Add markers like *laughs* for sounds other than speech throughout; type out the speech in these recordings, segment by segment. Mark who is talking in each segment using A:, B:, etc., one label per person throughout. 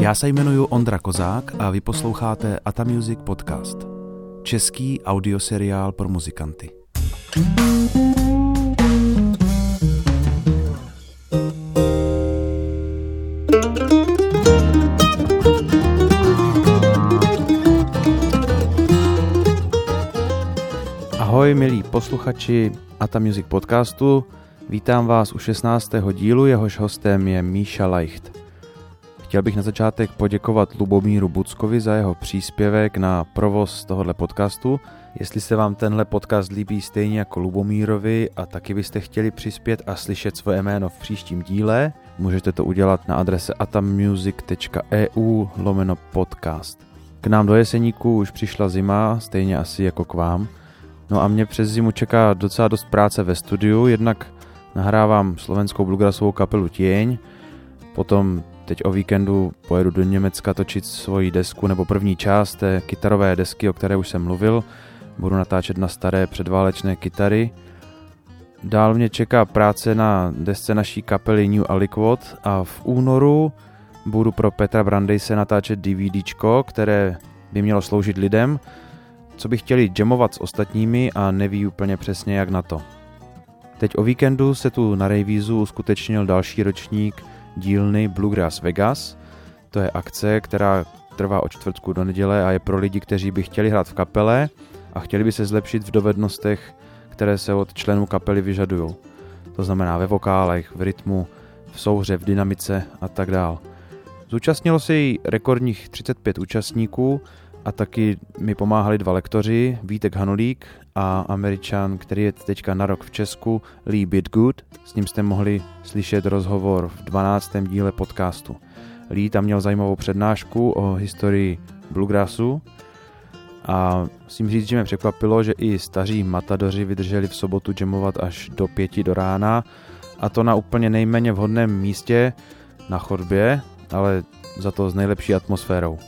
A: Já se jmenuji Ondra Kozák a vy posloucháte Ata Music Podcast. Český audioseriál pro muzikanty. Ahoj milí posluchači Ata Music Podcastu, vítám vás u 16. dílu, jehož hostem je Míša Leicht. Chtěl bych na začátek poděkovat Lubomíru Buckovi za jeho příspěvek na provoz tohohle podcastu. Jestli se vám tenhle podcast líbí stejně jako Lubomírovi a taky byste chtěli přispět a slyšet svoje jméno v příštím díle, můžete to udělat na adrese atamusic.eu lomeno podcast. K nám do Jeseníku už přišla zima, stejně asi jako k vám. No a mě přes zimu čeká docela dost práce ve studiu, jednak nahrávám slovenskou bluegrassovou kapelu Tieň, potom teď o víkendu pojedu do Německa točit svoji desku nebo první část té kytarové desky, o které už jsem mluvil. Budu natáčet na staré předválečné kytary. Dál mě čeká práce na desce naší kapely New Aliquot a v únoru budu pro Petra Brandejse natáčet DVDčko, které by mělo sloužit lidem, co by chtěli jamovat s ostatními a neví úplně přesně jak na to. Teď o víkendu se tu na Rejvízu uskutečnil další ročník dílny Bluegrass Vegas. To je akce, která trvá od čtvrtku do neděle a je pro lidi, kteří by chtěli hrát v kapele a chtěli by se zlepšit v dovednostech, které se od členů kapely vyžadují. To znamená ve vokálech, v rytmu, v souhře, v dynamice a tak dál. Zúčastnilo se jí rekordních 35 účastníků a taky mi pomáhali dva lektoři, Vítek Hanulík a Američan, který je teďka na rok v Česku, Lee Bitgood. S ním jste mohli slyšet rozhovor v 12. díle podcastu. Lee tam měl zajímavou přednášku o historii bluegrassu a musím říct, že mě překvapilo, že i staří matadoři vydrželi v sobotu jamovat až do pěti do rána a to na úplně nejméně vhodném místě na chodbě, ale za to s nejlepší atmosférou.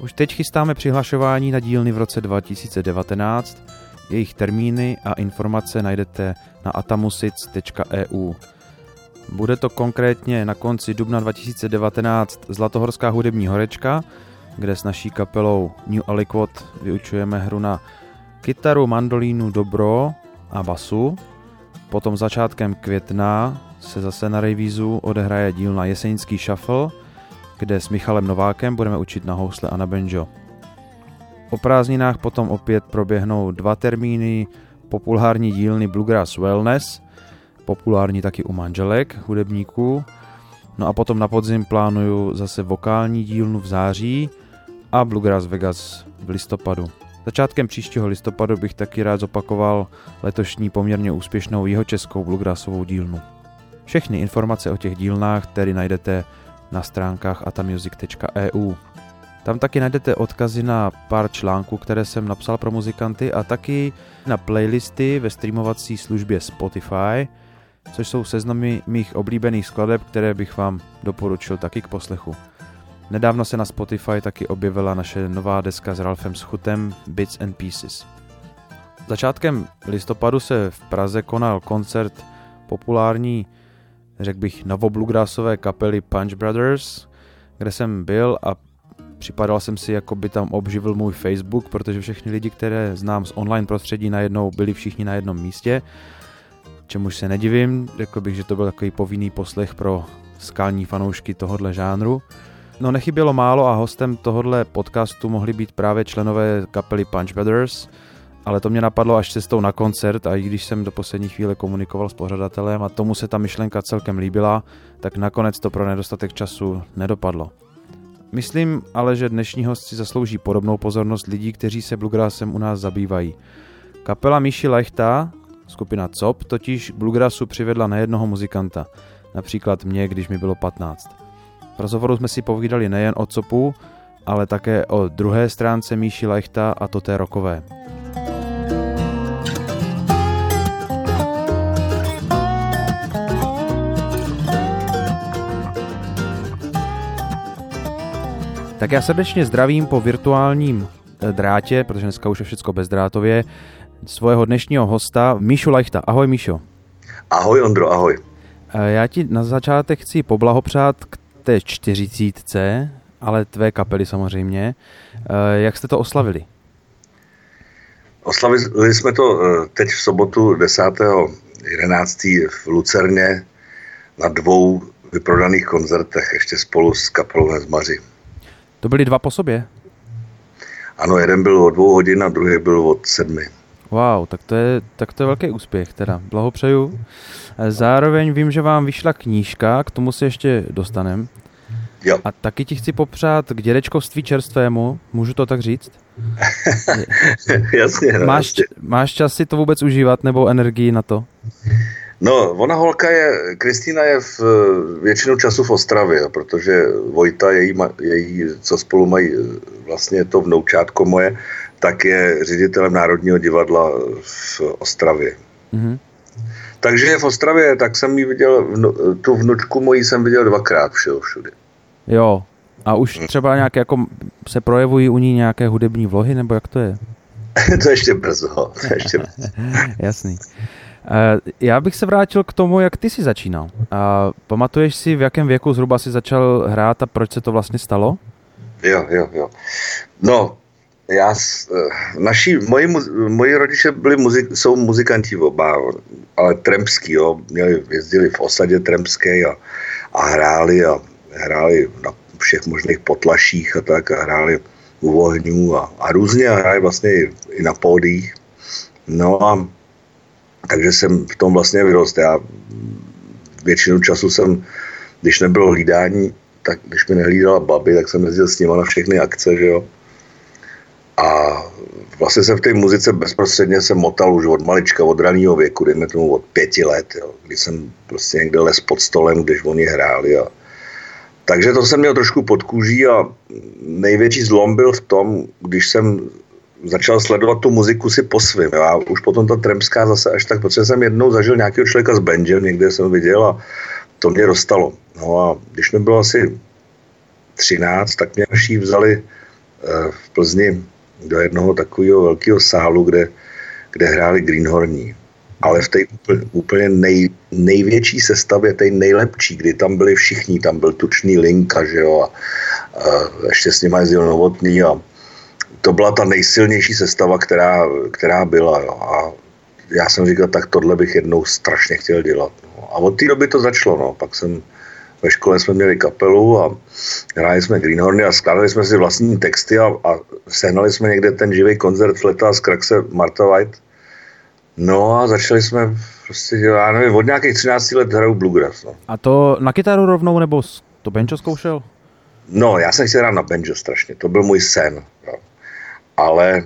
A: Už teď chystáme přihlašování na dílny v roce 2019. Jejich termíny a informace najdete na atamusic.eu. Bude to konkrétně na konci dubna 2019 Zlatohorská hudební horečka, kde s naší kapelou New Aliquot vyučujeme hru na kytaru, mandolínu, dobro a basu. Potom začátkem května se zase na Rejvízu odehraje díl na Jeseňský shuffle, kde s Michalem Novákem budeme učit na housle a na banjo. O prázdninách potom opět proběhnou dva termíny populární dílny Bluegrass Wellness, populární taky u manželek, hudebníků, no a potom na podzim plánuju zase vokální dílnu v září a Bluegrass Vegas v listopadu. Začátkem příštího listopadu bych taky rád zopakoval letošní poměrně úspěšnou jeho českou bluegrassovou dílnu. Všechny informace o těch dílnách tedy najdete na stránkách atamusic.eu. Tam taky najdete odkazy na pár článků, které jsem napsal pro muzikanty a taky na playlisty ve streamovací službě Spotify, což jsou seznamy mých oblíbených skladeb, které bych vám doporučil taky k poslechu. Nedávno se na Spotify taky objevila naše nová deska s Ralfem Schutem Bits and Pieces. Začátkem listopadu se v Praze konal koncert populární řekl bych, novobluegrassové kapely Punch Brothers, kde jsem byl a připadal jsem si, jako by tam obživil můj Facebook, protože všechny lidi, které znám z online prostředí, najednou byli všichni na jednom místě, čemuž se nedivím, řekl bych, že to byl takový povinný poslech pro skalní fanoušky tohohle žánru. No nechybělo málo a hostem tohohle podcastu mohli být právě členové kapely Punch Brothers, ale to mě napadlo až cestou na koncert a i když jsem do poslední chvíle komunikoval s pořadatelem a tomu se ta myšlenka celkem líbila, tak nakonec to pro nedostatek času nedopadlo. Myslím ale, že dnešní host si zaslouží podobnou pozornost lidí, kteří se bluegrassem u nás zabývají. Kapela Míši Lechta, skupina COP, totiž bluegrassu přivedla na jednoho muzikanta, například mě, když mi bylo 15. V rozhovoru jsme si povídali nejen o COPu, ale také o druhé stránce Míši Lechta a to té rokové. Tak já srdečně zdravím po virtuálním eh, drátě, protože dneska už je všechno bezdrátově, svého dnešního hosta Míšu Lajchta. Ahoj Míšo.
B: Ahoj Ondro, ahoj.
A: Eh, já ti na začátek chci poblahopřát k té čtyřicítce ale tvé kapely samozřejmě. Jak jste to oslavili?
B: Oslavili jsme to teď v sobotu 10. 11. v Lucerně na dvou vyprodaných koncertech, ještě spolu s kapelou Nezmaři.
A: To byly dva po sobě?
B: Ano, jeden byl o dvou hodin a druhý byl od sedmi.
A: Wow, tak to je, tak to je velký úspěch teda. Blahopřeju. Zároveň vím, že vám vyšla knížka, k tomu se ještě dostanem.
B: Jo.
A: A taky ti chci popřát k dědečkovství čerstvému, můžu to tak říct? *laughs*
B: jasně.
A: No, máš, máš čas si to vůbec užívat nebo energii na to?
B: No, ona holka je, Kristýna je v, většinu času v Ostravě, protože Vojta, její, její, co spolu mají vlastně to vnoučátko moje, tak je ředitelem Národního divadla v Ostravě. Mm-hmm. Takže je v Ostravě, tak jsem ji viděl, vnu, tu vnučku mojí jsem viděl dvakrát všeho všude.
A: Jo, a už hm. třeba nějaké jako se projevují u ní nějaké hudební vlohy, nebo jak to je? *laughs*
B: to ještě brzo. To ještě *laughs* brzo.
A: Jasný. Eh, já bych se vrátil k tomu, jak ty jsi začínal. A pamatuješ si, v jakém věku zhruba si začal hrát a proč se to vlastně stalo?
B: Jo, jo, jo. No, já, eh, naši, moji, moji rodiče byli muzik, jsou muzikanti oba, ale tremský, jo. Měli, jezdili v osadě tremské a, a hráli a hráli na všech možných potlaších a tak a hráli u ohňů a, a různě a hráli vlastně i, na pódích. No a takže jsem v tom vlastně vyrost. Já většinu času jsem, když nebylo hlídání, tak když mi nehlídala babi, tak jsem jezdil s nima na všechny akce, že jo. A vlastně jsem v té muzice bezprostředně se motal už od malička, od raného věku, dejme tomu od pěti let, jo, kdy jsem prostě někde les pod stolem, když oni hráli. A... Takže to jsem měl trošku pod kůží a největší zlom byl v tom, když jsem začal sledovat tu muziku si po svým. Já už potom ta tremská zase až tak, protože jsem jednou zažil nějakého člověka s bandem, někde jsem viděl a to mě dostalo. No a když mi bylo asi 13, tak mě naší vzali eh, v Plzni do jednoho takového velkého sálu, kde, kde hráli Greenhorní. Ale v té úplně, nej, největší sestavě, té nejlepší, kdy tam byli všichni, tam byl tučný Linka, že jo, a, a ještě s nimi jezdil Novotný a to byla ta nejsilnější sestava, která, která byla. Jo. A já jsem říkal, tak tohle bych jednou strašně chtěl dělat. No. A od té doby to začalo. No. Pak jsem ve škole jsme měli kapelu a hráli jsme Greenhorny a skládali jsme si vlastní texty a, a sehnali jsme někde ten živý koncert v leta z Krakse Marta White. No a začali jsme prostě, já nevím, od nějakých 13 let hraju bluegrass. No.
A: A to na kytaru rovnou nebo to banjo zkoušel?
B: No, já jsem chtěl hrát na banjo strašně, to byl můj sen. Ale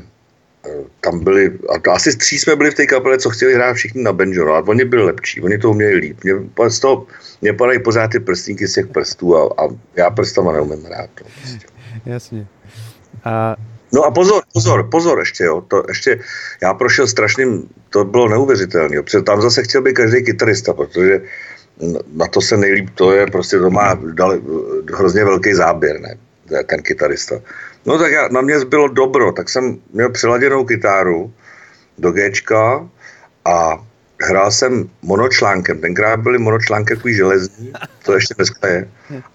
B: eh, tam byli, a to asi tří jsme byli v té kapele, co chtěli hrát všichni na banjo, no, a oni byli lepší, oni to uměli líp. Mě, z toho, mě padají pořád ty prstníky z těch prstů a, a já prstama neumím hrát. No, prostě.
A: Jasně. A...
B: No a pozor, pozor, pozor ještě, jo, to ještě, já prošel strašným, to bylo neuvěřitelné, protože tam zase chtěl být každý kytarista, protože na to se nejlíp, to je prostě, to má dali, hrozně velký záběr, ne, ten kytarista. No tak já, na mě zbylo dobro, tak jsem měl přiladěnou kytáru do Gčka a hrál jsem monočlánkem. Tenkrát byly monočlánky takový železní, to ještě dneska je.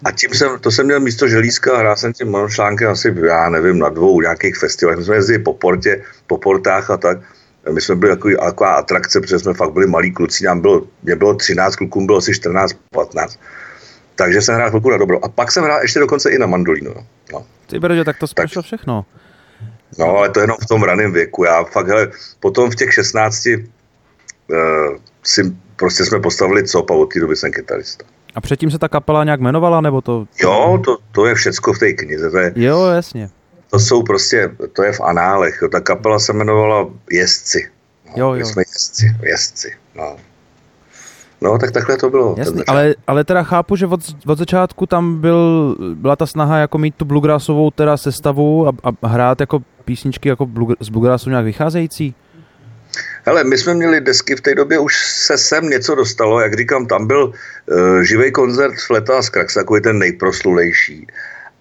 B: A tím jsem, to jsem měl místo želízka hrál jsem tím monočlánkem asi, já nevím, na dvou nějakých festivalech. My jsme jezdili po portě, po portách a tak. My jsme byli takový, taková atrakce, protože jsme fakt byli malí kluci, nám bylo, mě bylo 13, klukům bylo asi 14, 15. Takže jsem hrál chvilku na dobro. A pak jsem hrál ještě dokonce i na mandolínu. No.
A: Ty brdě, tak to sprošlo všechno.
B: No, ale to jenom v tom raném věku. Já fakt, hele, potom v těch 16 uh, eh, si prostě jsme postavili cop a od té doby jsem kytarista.
A: A předtím se ta kapela nějak jmenovala, nebo to?
B: Jo, to, to je všecko v té knize. To je,
A: jo, jasně.
B: To jsou prostě, to je v análech. Jo. Ta kapela se jmenovala Jezdci. No,
A: jo, jo.
B: jsme jezdci, jezdci. No. No, tak takhle to bylo.
A: Jasný, ale, ale teda chápu, že od, od začátku tam byl, byla ta snaha jako mít tu bluegrassovou teda sestavu a, a hrát jako písničky jako blue, z bluegrassu nějak vycházející?
B: Hele, my jsme měli desky v té době, už se sem něco dostalo, jak říkám, tam byl uh, živý koncert v Leta z Krax, takový ten nejproslulejší.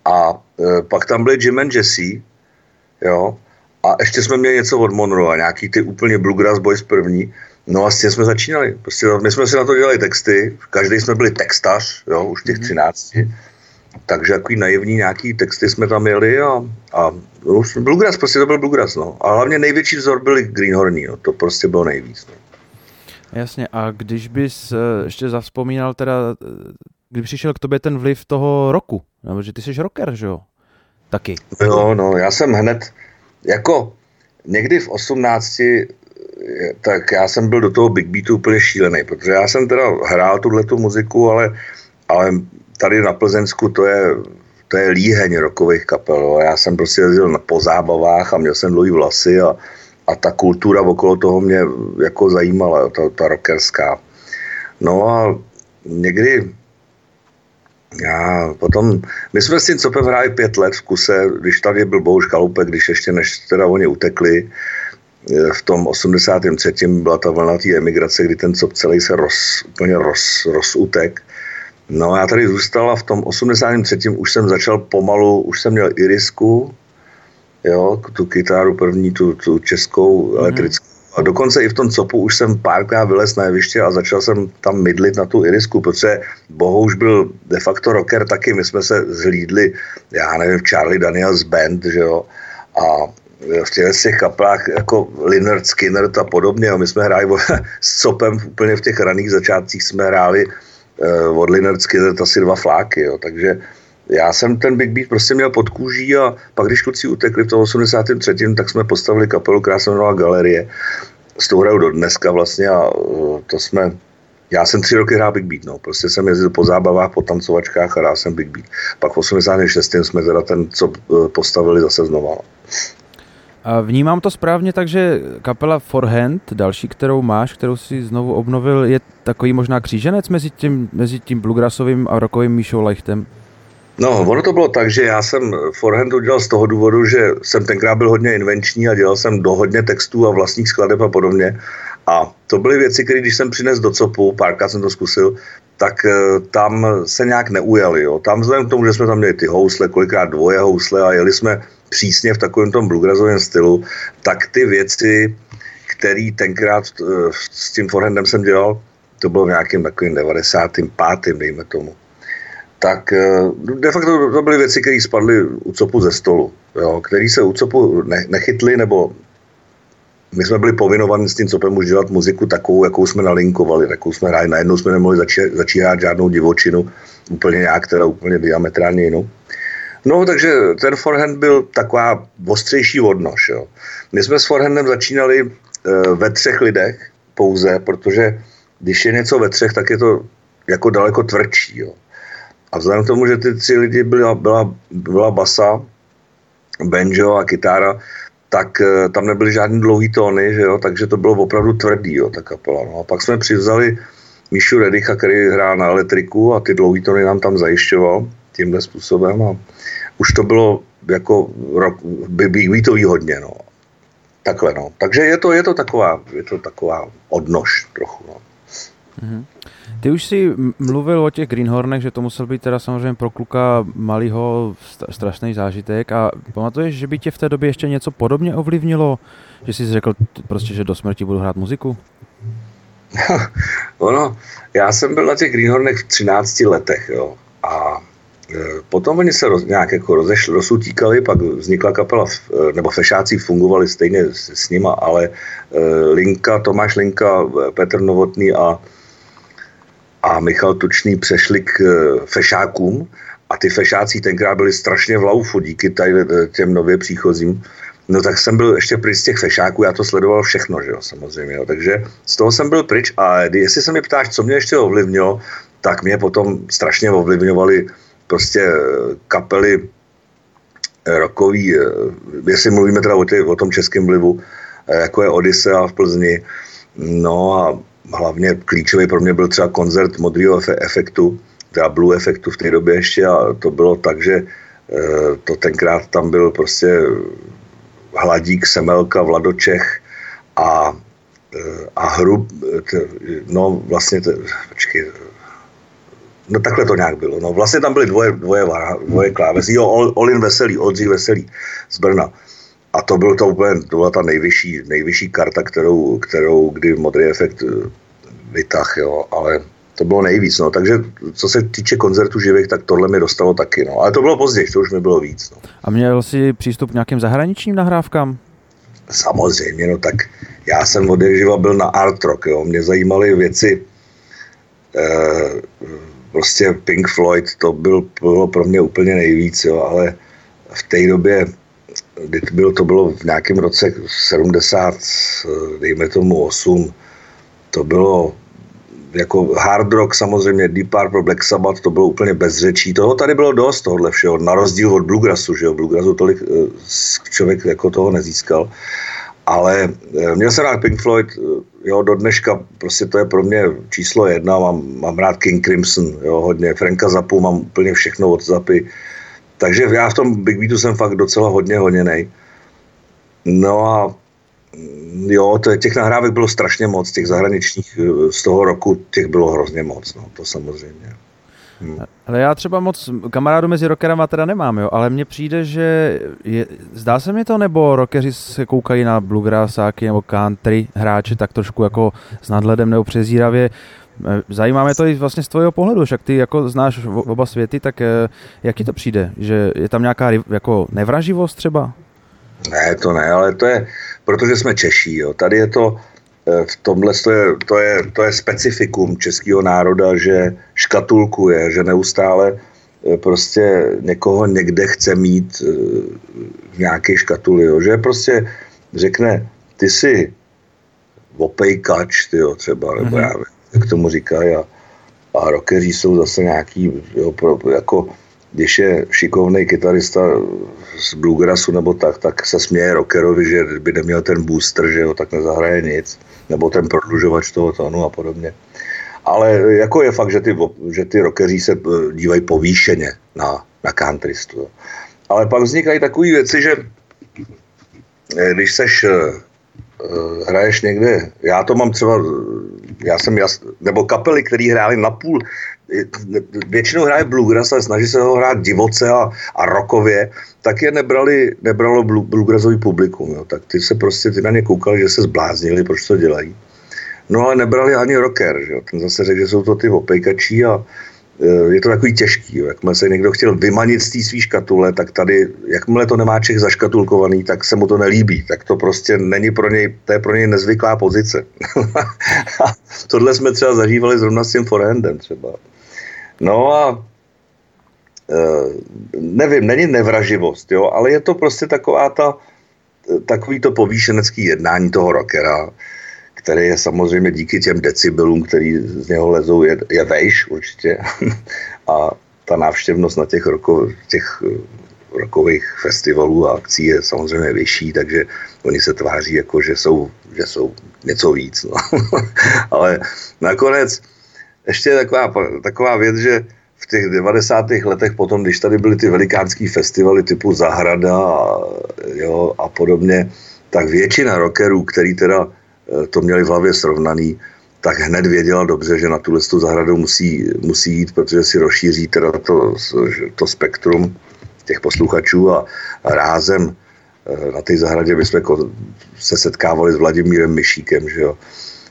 B: A uh, pak tam byli Jim and Jesse, jo, a ještě jsme měli něco od Monroe, nějaký ty úplně Bluegrass Boys první. No a s tím jsme začínali. Prostě my jsme si na to dělali texty, každý jsme byli textař, jo, už těch 13. Mhm. takže takový naivní nějaký texty jsme tam jeli a, a no, bluegrass, prostě to byl bluegrass, no. A hlavně největší vzor byli Greenhorny, no. to prostě bylo nejvíc. No.
A: Jasně, a když bys eh, ještě zavzpomínal teda, eh, kdy přišel k tobě ten vliv toho roku, nebo že ty jsi rocker, že jo? Taky.
B: Jo, no, já jsem hned, jako někdy v 18, tak já jsem byl do toho Big Beatu úplně šílený, protože já jsem teda hrál tuhle tu muziku, ale, ale tady na Plzeňsku to je, to je líheň rokových kapel. A já jsem prostě jezdil na, po zábavách a měl jsem dlouhý vlasy a, a ta kultura okolo toho mě jako zajímala, ta, ta rockerská. No a někdy já potom, my jsme s tím Copem hráli pět let v kuse, když tady byl Bouš Kalupek, když ještě než teda oni utekli, v tom 83. byla ta vlna té emigrace, kdy ten cop celý se roz, úplně roz, rozutek. No já tady zůstal a v tom 83. už jsem začal pomalu, už jsem měl irisku, jo, tu kytaru první, tu, tu českou mm. elektrickou. A dokonce i v tom copu už jsem párkrát vylez na jeviště a začal jsem tam mydlit na tu irisku, protože Boho už byl de facto rocker taky, my jsme se zhlídli, já nevím, v Charlie Daniels Band, že jo, a v těch, kaplách jako Leonard Skinner a podobně, my jsme hráli *laughs* s copem úplně v těch raných začátcích jsme hráli uh, od Leonard Skinner asi dva fláky, jo, takže já jsem ten Big Beat prostě měl pod kůží a pak, když kluci utekli v tom 83., tak jsme postavili kapelu, která se jmenovala Galerie. S tou hraju do dneska vlastně a uh, to jsme já jsem tři roky hrál Big Beat, no. Prostě jsem jezdil po zábavách, po tancovačkách a hrál jsem Big Beat. Pak v 86. jsme teda ten, co uh, postavili zase znova. No.
A: A vnímám to správně, takže kapela Forehand, další, kterou máš, kterou si znovu obnovil, je takový možná kříženec mezi tím, mezi tím bluegrassovým a rockovým Míšou Lechtem?
B: No, ono to bylo tak, že já jsem forehand udělal z toho důvodu, že jsem tenkrát byl hodně invenční a dělal jsem do hodně textů a vlastních skladeb a podobně. A to byly věci, které když jsem přines do copu, párkrát jsem to zkusil, tak eh, tam se nějak neujali. Jo. Tam vzhledem k tomu, že jsme tam měli ty housle, kolikrát dvoje housle a jeli jsme přísně v takovém tom bluegrassovém stylu, tak ty věci, které tenkrát eh, s tím forehandem jsem dělal, to bylo v nějakým takovým 95. dejme tomu tak eh, de facto to byly věci, které spadly u copu ze stolu, jo, který se u copu ne, nechytli, nebo my jsme byli povinovaní s tím copem už dělat muziku takovou, jakou jsme nalinkovali, jakou jsme hráli. Najednou jsme nemohli začít, hrát žádnou divočinu, úplně nějak, která úplně diametrálně jinou. No, takže ten forehand byl taková ostřejší odnož. Jo. My jsme s forehandem začínali e, ve třech lidech pouze, protože když je něco ve třech, tak je to jako daleko tvrdší. Jo. A vzhledem k tomu, že ty tři lidi byla, byla, byla basa, banjo a kytára, tak uh, tam nebyly žádný dlouhý tóny, že jo, takže to bylo opravdu tvrdý, jo, ta kapela. No. A pak jsme přivzali Míšu Redicha, který hrál na elektriku a ty dlouhý tóny nám tam zajišťoval tímhle způsobem a už to bylo jako by, by, by hodně, no. Takhle, no. Takže je to, je to taková, je to taková odnož trochu, no.
A: Mm-hmm. Ty už si mluvil o těch Greenhornech, že to musel být teda samozřejmě pro kluka malýho strašný zážitek a pamatuješ, že by tě v té době ještě něco podobně ovlivnilo, že jsi řekl prostě, že do smrti budu hrát muziku? *laughs*
B: ono, já jsem byl na těch Greenhornech v 13 letech, jo, a Potom oni se roz, nějak jako rozešli, rozutíkali, pak vznikla kapela, e, nebo fešáci fungovali stejně s, s nima, ale e, Linka, Tomáš Linka, Petr Novotný a a Michal Tučný přešli k eh, fešákům a ty fešáci tenkrát byli strašně v laufu díky tady eh, těm nově příchozím. No tak jsem byl ještě pryč z těch fešáků, já to sledoval všechno, že jo, samozřejmě. Jo. Takže z toho jsem byl pryč a jestli se mi ptáš, co mě ještě ovlivnilo, tak mě potom strašně ovlivňovaly prostě eh, kapely rokový, jestli mluvíme teda o, tě, o tom českém vlivu, jako je Odyssea v Plzni, no a hlavně klíčový pro mě byl třeba koncert modrého efektu, teda Blue efektu v té době ještě a to bylo tak, že eh, to tenkrát tam byl prostě Hladík, Semelka, Vladočech a, eh, a Hrub, no vlastně, počkej, no takhle to nějak bylo, no vlastně tam byly dvoje, dvoje, dvoje klávesy, jo, Olin Veselý, Oldřich Veselý z Brna. A to byl to úplně, to byla ta nejvyšší, nejvyšší karta, kterou, kterou kdy modrý efekt eh, vytah, jo, ale to bylo nejvíc, no. Takže co se týče koncertů živých, tak tohle mi dostalo taky, no. Ale to bylo později, to už mi bylo víc, no.
A: A měl jsi přístup k nějakým zahraničním nahrávkám?
B: Samozřejmě, no tak já jsem od byl na art rock, jo. Mě zajímaly věci, eh, prostě Pink Floyd, to byl, bylo pro mě úplně nejvíc, jo, ale v té době, kdy to bylo, to bylo v nějakém roce 70, dejme tomu 8, to bylo jako hard rock samozřejmě, Deep Purple, Black Sabbath, to bylo úplně bez řečí. Toho tady bylo dost, tohle všeho, na rozdíl od Bluegrassu, že jo, Bluegrassu tolik eh, člověk jako toho nezískal. Ale eh, měl jsem rád Pink Floyd, eh, jo, do dneška prostě to je pro mě číslo jedna, mám, mám rád King Crimson, jo, hodně, Franka Zapu, mám úplně všechno od Zapy. Takže já v tom Big Beatu jsem fakt docela hodně honěnej. No a jo, to je, těch nahrávek bylo strašně moc, těch zahraničních eh, z toho roku, těch bylo hrozně moc, no, to samozřejmě.
A: Ale já třeba moc kamarádu mezi rockerama teda nemám, jo, ale mně přijde, že je, zdá se mi to, nebo rockeři se koukají na bluegrassáky nebo country hráče tak trošku jako s nadhledem nebo přezíravě. Eh, zajímá mě to i vlastně z tvého pohledu, však ty jako znáš oba světy, tak eh, jak ti to přijde? Že je tam nějaká jako nevraživost třeba?
B: Ne, to ne, ale to je, protože jsme Češí. Jo. Tady je to, v tomhle to je, to je, to je specifikum českého národa, že škatulkuje, že neustále eh, prostě někoho někde chce mít eh, v nějaké škatuli, jo. že prostě řekne, ty jsi opejkač, ty jo, třeba, nebo mm-hmm. já jak tomu říkají, a, a rockeři jsou zase nějaký, jo, pro, jako když je šikovný kytarista z bluegrassu nebo tak, tak se směje rockerovi, že by neměl ten booster, že jo, tak nezahraje nic, nebo ten prodlužovač toho tónu a podobně. Ale jako je fakt, že ty, že ty rockeři se eh, dívají povýšeně na, na countrystu. Ale pak vznikají takové věci, že eh, když seš eh, hraješ někde, já to mám třeba, já jsem jas, nebo kapely, které hrály na půl, většinou hraje bluegrass, ale snaží se ho hrát divoce a, a rokově, tak je nebrali, nebralo bluegrassový publikum. Jo. Tak ty se prostě ty na ně koukali, že se zbláznili, proč to dělají. No ale nebrali ani rocker, že jo. ten zase řekl, že jsou to ty opejkačí a je to takový těžký. Jo. Jakmile se někdo chtěl vymanit z té svý škatule, tak tady, jakmile to nemá Čech zaškatulkovaný, tak se mu to nelíbí. Tak to prostě není pro něj, to je pro něj nezvyklá pozice. *laughs* tohle jsme třeba zažívali zrovna s tím forehandem třeba. No a e, nevím, není nevraživost, jo, ale je to prostě taková ta, takový to povýšenecký jednání toho rockera, který je samozřejmě díky těm decibelům, který z něho lezou, je, je vejš určitě. *laughs* a ta návštěvnost na těch, roko, těch e, rokových festivalů a akcí je samozřejmě vyšší, takže oni se tváří jako, že jsou, že jsou něco víc. No. *laughs* Ale nakonec ještě taková, taková věc, že v těch 90. letech potom, když tady byly ty velikánský festivaly typu Zahrada a, jo, a podobně, tak většina rockerů, který teda eh, to měli v hlavě srovnaný, tak hned věděla dobře, že na tuhle tu zahradu musí, musí jít, protože si rozšíří teda to, to spektrum těch posluchačů a rázem eh, na té zahradě bychom se setkávali s Vladimírem Myšíkem, že jo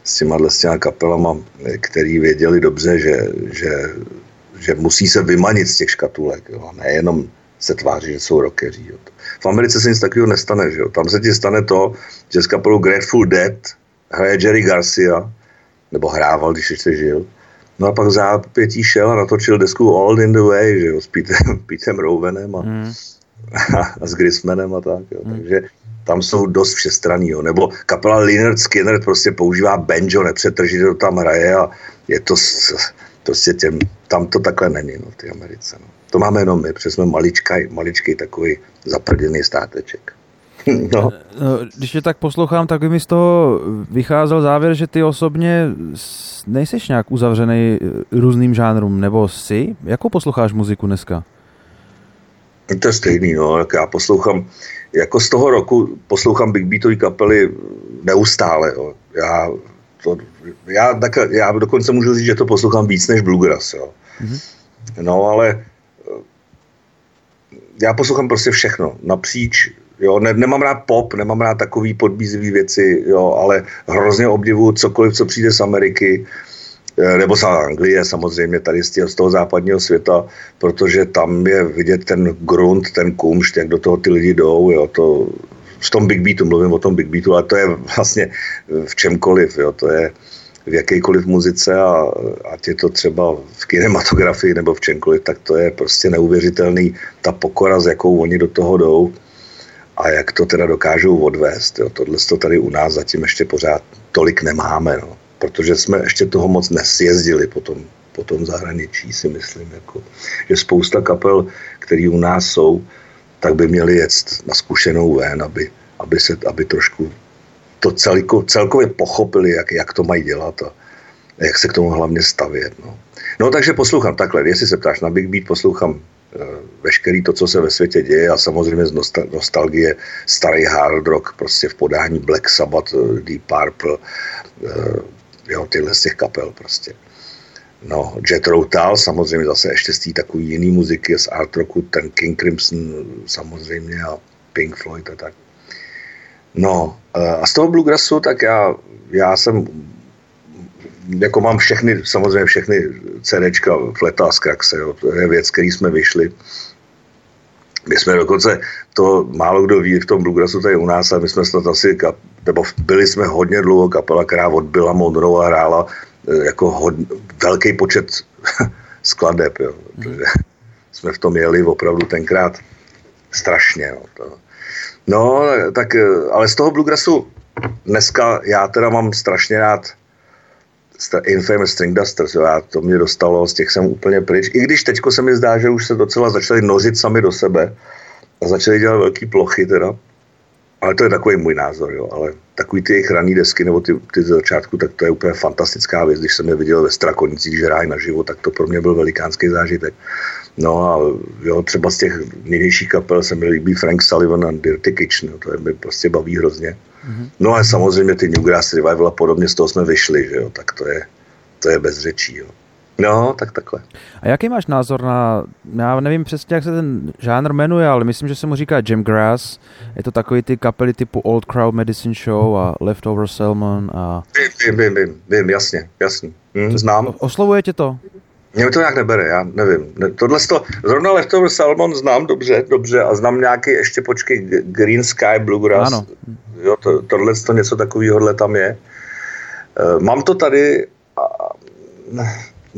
B: s těma, s těma kapelama, který věděli dobře, že, že, že musí se vymanit z těch škatulek. Jo. Nejenom se tváří, že jsou rockeři. Jo. V Americe se nic takového nestane. Že jo. Tam se ti stane to, že z kapelu Grateful Dead hraje Jerry Garcia, nebo hrával, když ještě žil. No a pak za pětí šel a natočil desku All in the Way, že jo, s Petem, *laughs* Petem Rowenem a, mm. a, a s Grismanem a tak. Jo. Mm. Takže tam jsou dost všestranný, jo. nebo kapela Leonard Skinner prostě používá banjo, nepřetržitě to tam hraje a je to prostě těm, tam to takhle není no, v té Americe. No. To máme jenom my, protože jsme maličký, maličký takový zaprděný státeček. *laughs*
A: No. no. Když tě tak poslouchám, tak by mi z toho vycházel závěr, že ty osobně nejseš nějak uzavřený různým žánrům, nebo jsi? Jakou posloucháš muziku dneska?
B: To je stejný, no, jak já poslouchám, jako z toho roku poslouchám Big Beatový kapely neustále, jo. Já, to, já, tak, já dokonce můžu říct, že to poslouchám víc než Bluegrass, jo. Mm-hmm. No, ale eh, já poslouchám prostě všechno, napříč, jo, ne, nemám rád pop, nemám rád takový podbízivý věci, jo, ale hrozně obdivuju cokoliv, co přijde z Ameriky, Eh, nebo z Anglie samozřejmě tady z toho západního světa, protože tam je vidět ten grunt, ten kumšt, jak do toho ty lidi jdou, jo, to v tom Big Beatu, mluvím o tom Big Beatu, ale to je vlastně v čemkoliv, jo, to je v jakékoliv muzice a ať je to třeba v kinematografii nebo v čemkoliv, tak to je prostě neuvěřitelný, ta pokora, s jakou oni do toho jdou a jak to teda dokážou odvést. Jo. Tohle to tady u nás zatím ještě pořád tolik nemáme. No protože jsme ještě toho moc nesjezdili po tom, po tom zahraničí, si myslím. Jako, že spousta kapel, které u nás jsou, tak by měli jet na zkušenou ven, aby, aby, se, aby trošku to celko, celkově pochopili, jak, jak to mají dělat a jak se k tomu hlavně stavět. No. no takže poslouchám takhle, jestli se ptáš na Big Beat, poslouchám veškerý to, co se ve světě děje a samozřejmě z nostalgie starý hard rock, prostě v podání Black Sabbath, eh, Deep Purple, e, jo, tyhle z těch kapel prostě. No, Jet Rotal, samozřejmě zase ještě z té takový jiný muziky, z art rocku, ten King Crimson samozřejmě a Pink Floyd a tak. No, eh, a z toho bluegrassu, tak já, já jsem jako mám všechny, samozřejmě všechny CDčka Fleta a Skraxe, jo, to je věc, který jsme vyšli. My jsme dokonce, to málo kdo ví v tom bluegrassu tady u nás, a my jsme snad asi, kap, nebo byli jsme hodně dlouho kapela, která odbyla Monroe a hrála e, jako hod, velký počet *laughs* skladeb, jo. Hmm. *laughs* jsme v tom jeli opravdu tenkrát strašně. No, to. no tak, e, ale z toho bluegrassu dneska já teda mám strašně rád Infamous String Dusters, jo, já, to mě dostalo, z těch jsem úplně pryč. I když teďko se mi zdá, že už se docela začali nořit sami do sebe a začali dělat velké plochy teda. Ale to je takový můj názor, jo. Ale takový ty jejich raný desky nebo ty, ty z začátku, tak to je úplně fantastická věc. Když jsem je viděl ve Strakonicích, že hrají naživo, tak to pro mě byl velikánský zážitek. No a jo, třeba z těch nynějších kapel se mi líbí Frank Sullivan a Dirty Kitchen, no, to je mi prostě baví hrozně. Mm-hmm. No a samozřejmě ty Newgrass Revival a podobně, z toho jsme vyšli, že jo, tak to je, to je bez řečí, jo. No, tak takhle.
A: A jaký máš názor na, já nevím přesně, jak se ten žánr jmenuje, ale myslím, že se mu říká Jim Grass. Je to takový ty kapely typu Old Crowd Medicine Show a Leftover Salmon a...
B: Vím, vím, vím, vím, jasně, jasně. Hm, znám.
A: Oslovuje tě to?
B: Mě to nějak nebere, já nevím. Tohle to, zrovna Leftover Salmon znám dobře, dobře a znám nějaký ještě počkej Green Sky Bluegrass. Ano. Jo, to, tohle to něco takového tam je. Uh, mám to tady a,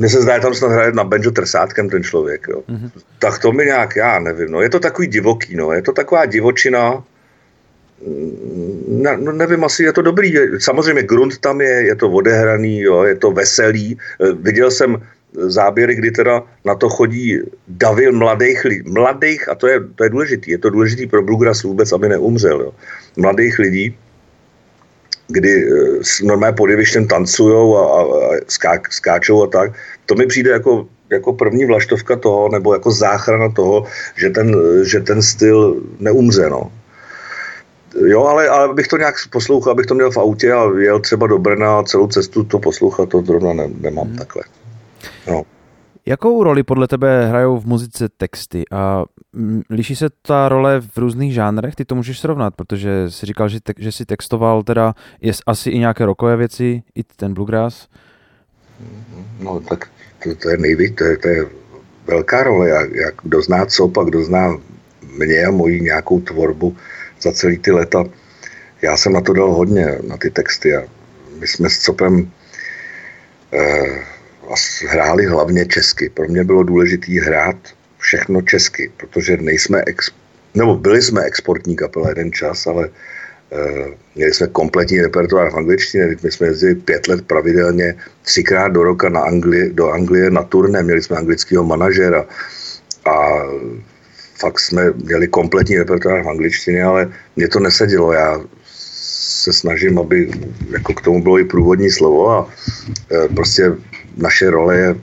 B: mně se zdá, že tam snad hraje na banjo trsátkem ten člověk. Jo. Mm-hmm. Tak to mi nějak, já nevím, no. je to takový divoký, no. je to taková divočina, ne, no nevím, asi je to dobrý. Samozřejmě grunt tam je, je to odehraný, jo, je to veselý. Eh, viděl jsem záběry, kdy teda na to chodí davy mladých, mladých a to je, to je důležitý, je to důležitý pro bluegrass vůbec, aby neumřel, jo. mladých lidí, kdy eh, normálně pod jevištěm tancujou a, a, a skák, skáčou a tak, to mi přijde jako, jako první vlaštovka toho, nebo jako záchrana toho, že ten, že ten styl neumře, no. Jo, ale, ale bych to nějak poslouchal, abych to měl v autě a jel třeba do Brna a celou cestu to poslouchat, to zrovna ne, nemám hmm. takhle. No.
A: Jakou roli podle tebe hrajou v muzice texty a liší se ta role v různých žánrech? Ty to můžeš srovnat, protože jsi říkal, že, te, že jsi textoval teda je asi i nějaké rokové věci, i ten bluegrass.
B: No tak to, to je nejvíc, to je, to je velká role, jak, jak kdo zná co, pak kdo zná mě a moji nějakou tvorbu za celý ty leta. Já jsem na to dal hodně, na ty texty a my jsme s Copem eh, hráli hlavně česky. Pro mě bylo důležité hrát všechno česky, protože nejsme ex, nebo byli jsme exportní kapela jeden čas, ale uh, měli jsme kompletní repertoár v angličtině, my jsme jezdili pět let pravidelně, třikrát do roka na Angli, do Anglie na turné, měli jsme anglického manažera a fakt jsme měli kompletní repertoár v angličtině, ale mě to nesedělo, já se snažím, aby jako k tomu bylo i průvodní slovo a e, prostě naše role je,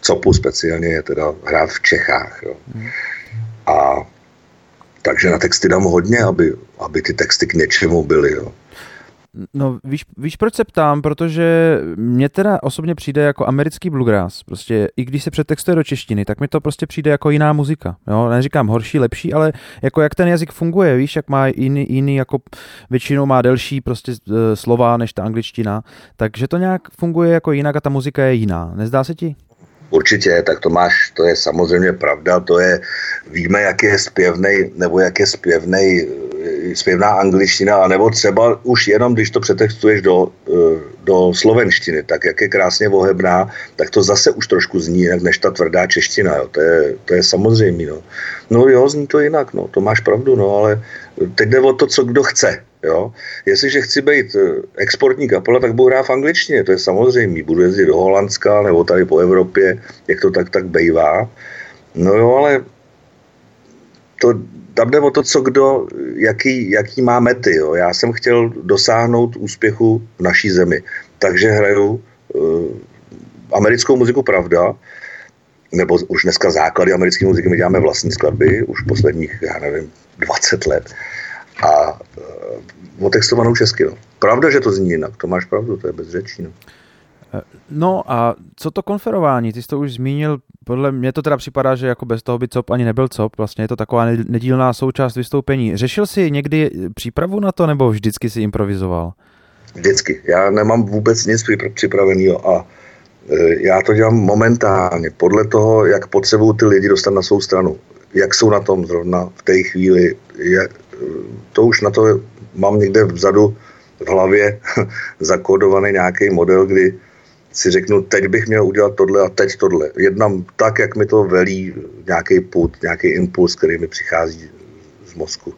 B: COPu speciálně, je teda hrát v Čechách. Jo. A takže na texty dám hodně, aby, aby ty texty k něčemu byly. Jo.
A: No víš, víš, proč se ptám? Protože mně teda osobně přijde jako americký bluegrass. Prostě i když se přetextuje do češtiny, tak mi to prostě přijde jako jiná muzika. Jo? Neříkám horší, lepší, ale jako jak ten jazyk funguje, víš, jak má jiný, jiný jako většinou má delší prostě e, slova než ta angličtina, takže to nějak funguje jako jinak a ta muzika je jiná. Nezdá se ti?
B: Určitě, tak to máš, to je samozřejmě pravda, to je, víme, jak je zpěvnej, nebo jak je zpěvnej, zpěvná angličtina, nebo třeba už jenom, když to přetextuješ do, eh, do slovenštiny, tak jak je krásně vohebná, tak to zase už trošku zní jinak než ta tvrdá čeština, jo. To, je, to je samozřejmé, no. No jo, zní to jinak, no, to máš pravdu, no, ale teď jde o to, co kdo chce, Jo? Jestliže chci být eh, exportní kapela, tak budu hrát v angličtině, to je samozřejmé. Budu jezdit do Holandska nebo tady po Evropě, jak to tak tak bejvá. No jo, ale to, tam jde o to, co kdo, jaký, jaký má mety. Jo. Já jsem chtěl dosáhnout úspěchu v naší zemi, takže hraju uh, americkou muziku, pravda, nebo už dneska základy americké muziky, my děláme vlastní skladby, už posledních, já nevím, 20 let. A uh, otextovanou česky. No. Pravda, že to zní jinak, to máš pravdu, to je bez řečí. No.
A: No a co to konferování? Ty jsi to už zmínil, podle mě to teda připadá, že jako bez toho by COP ani nebyl COP, vlastně je to taková nedílná součást vystoupení. Řešil jsi někdy přípravu na to, nebo vždycky si improvizoval?
B: Vždycky. Já nemám vůbec nic připraveného a e, já to dělám momentálně, podle toho, jak potřebuju ty lidi dostat na svou stranu. Jak jsou na tom zrovna v té chvíli. Je, to už na to mám někde vzadu v hlavě *laughs* zakódovaný nějaký model, kdy si řeknu, teď bych měl udělat tohle a teď tohle. Jednám tak, jak mi to velí nějaký put, nějaký impuls, který mi přichází z mozku.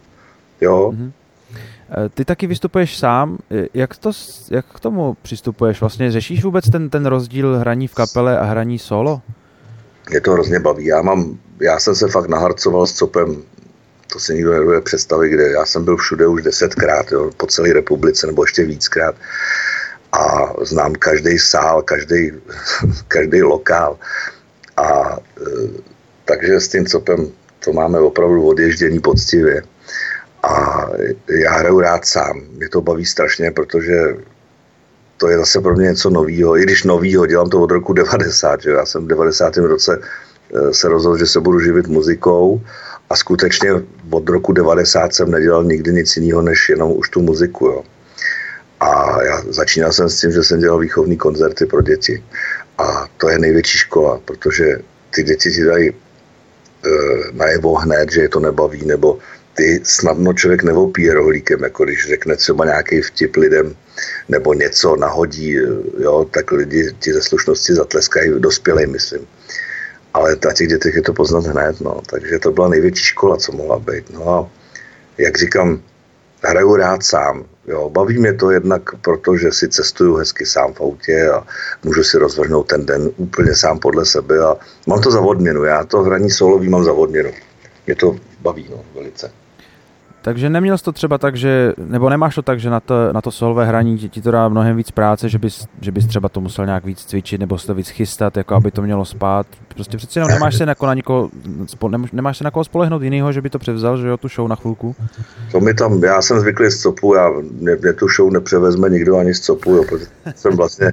B: Jo? Mm-hmm.
A: Ty taky vystupuješ sám. Jak, to, jak k tomu přistupuješ? Vlastně řešíš vůbec ten, ten rozdíl hraní v kapele a hraní solo?
B: Mě to hrozně baví. Já, mám, já jsem se fakt naharcoval s copem to si nikdo nedovede představit, kde já jsem byl všude už desetkrát, jo, po celé republice nebo ještě víckrát a znám každý sál, každý, *laughs* každý lokál. A e, takže s tím copem to máme opravdu odježdění poctivě. A já hraju rád sám. Mě to baví strašně, protože to je zase pro mě něco novýho. I když novýho, dělám to od roku 90. Že? Já jsem v 90. roce e, se rozhodl, že se budu živit muzikou a skutečně od roku 90 jsem nedělal nikdy nic jiného, než jenom už tu muziku. Jo. Já začínal jsem s tím, že jsem dělal výchovní koncerty pro děti. A to je největší škola, protože ty děti ti dají e, najevo hned, že je to nebaví, nebo ty snadno člověk neopíje rohlíkem, jako když řekne třeba nějaký vtip lidem, nebo něco nahodí, jo, tak lidi ti ze slušnosti zatleskají dospělej, myslím ale na těch dětech je to poznat hned, no. takže to byla největší škola, co mohla být. No a jak říkám, hraju rád sám. Jo, baví mě to jednak proto, že si cestuju hezky sám v autě a můžu si rozvrhnout ten den úplně sám podle sebe a mám to za odměnu. Já to hraní solový mám za odměnu. Mě to baví no, velice.
A: Takže neměl jsi to třeba tak, že, nebo nemáš to tak, že na to, na to solové hraní ti, ti to dá mnohem víc práce, že bys, že bys třeba to musel nějak víc cvičit nebo se to víc chystat, jako aby to mělo spát. Prostě přeci jenom nemáš se jako na nikoho, nemáš se na koho spolehnout jinýho, že by to převzal, že jo, tu show na chvilku?
B: To mi tam, já jsem zvyklý z copu, já, mě, mě tu show nepřevezme nikdo ani z copu, jo, protože jsem vlastně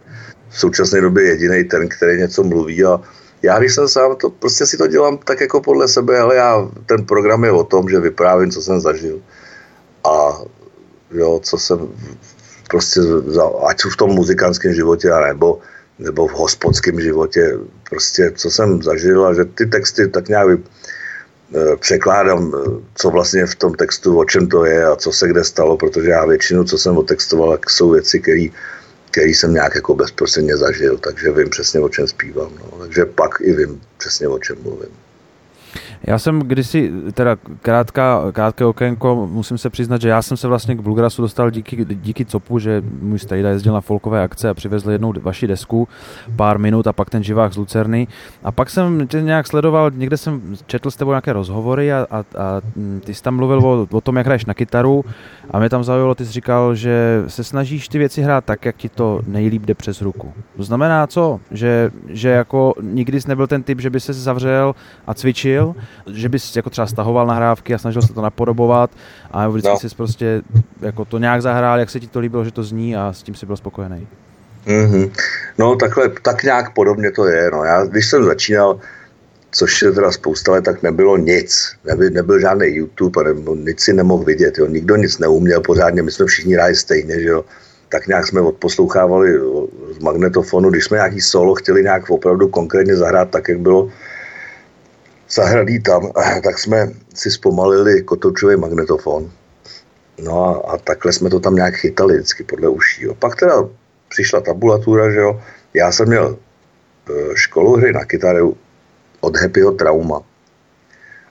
B: v současné době jediný ten, který něco mluví a já když jsem sám, to prostě si to dělám tak jako podle sebe, ale já, ten program je o tom, že vyprávím, co jsem zažil. A jo, co jsem prostě, ať v tom muzikantském životě, nebo, nebo v hospodském životě, prostě co jsem zažil a že ty texty tak nějak e, překládám, e, co vlastně v tom textu, o čem to je a co se kde stalo, protože já většinu, co jsem otextoval, jsou věci, které který jsem nějak jako bezprostředně zažil, takže vím přesně, o čem zpívám. No. Takže pak i vím přesně, o čem mluvím.
A: Já jsem kdysi, teda krátká, krátké okénko, musím se přiznat, že já jsem se vlastně k Bluegrassu dostal díky, díky COPu, že můj strejda jezdil na folkové akce a přivezl jednou vaši desku, pár minut a pak ten živák z Lucerny. A pak jsem tě nějak sledoval, někde jsem četl s tebou nějaké rozhovory a, a, a ty jsi tam mluvil o, o tom, jak hraješ na kytaru a mě tam zaujalo, ty jsi říkal, že se snažíš ty věci hrát tak, jak ti to nejlíp jde přes ruku. To znamená co? Že, že jako nikdy jsi nebyl ten typ, že by se zavřel a cvičil, neřešil? Že bys jako třeba stahoval nahrávky a snažil se to napodobovat a vždycky no. jsi prostě jako to nějak zahrál, jak se ti to líbilo, že to zní a s tím si byl spokojený.
B: Mm-hmm. No takhle, tak nějak podobně to je. No. Já, když jsem začínal, což je teda spousta let, tak nebylo nic. Nebyl, nebyl žádný YouTube a nebo nic si nemohl vidět. Jo. Nikdo nic neuměl pořádně, my jsme všichni hráli stejně, že jo. Tak nějak jsme odposlouchávali z magnetofonu, když jsme nějaký solo chtěli nějak opravdu konkrétně zahrát tak, jak bylo zahradý tam, tak jsme si zpomalili kotoučový magnetofon. No a, a takhle jsme to tam nějak chytali vždycky podle uší. Jo. Pak teda přišla tabulatura, že jo. Já jsem měl e, školu hry na kytaru od Happyho Trauma.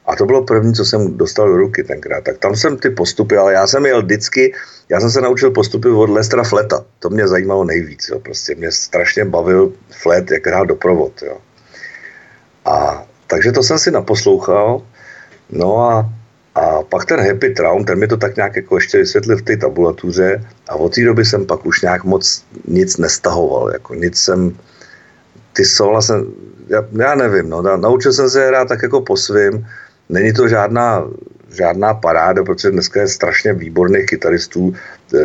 B: A to bylo první, co jsem dostal do ruky tenkrát. Tak tam jsem ty postupy, ale já jsem měl vždycky, já jsem se naučil postupy od Lestra Fleta. To mě zajímalo nejvíc. Jo. Prostě mě strašně bavil Flet, jak hrál doprovod. Jo. A takže to jsem si naposlouchal. No a a pak ten Happy Traum, ten mi to tak nějak jako ještě vysvětlil v té tabulatuře a od té doby jsem pak už nějak moc nic nestahoval, jako nic jsem, ty sola jsem, já, já nevím, no, naučil jsem se hrát tak jako po svým, není to žádná, žádná paráda, protože dneska je strašně výborných kytaristů,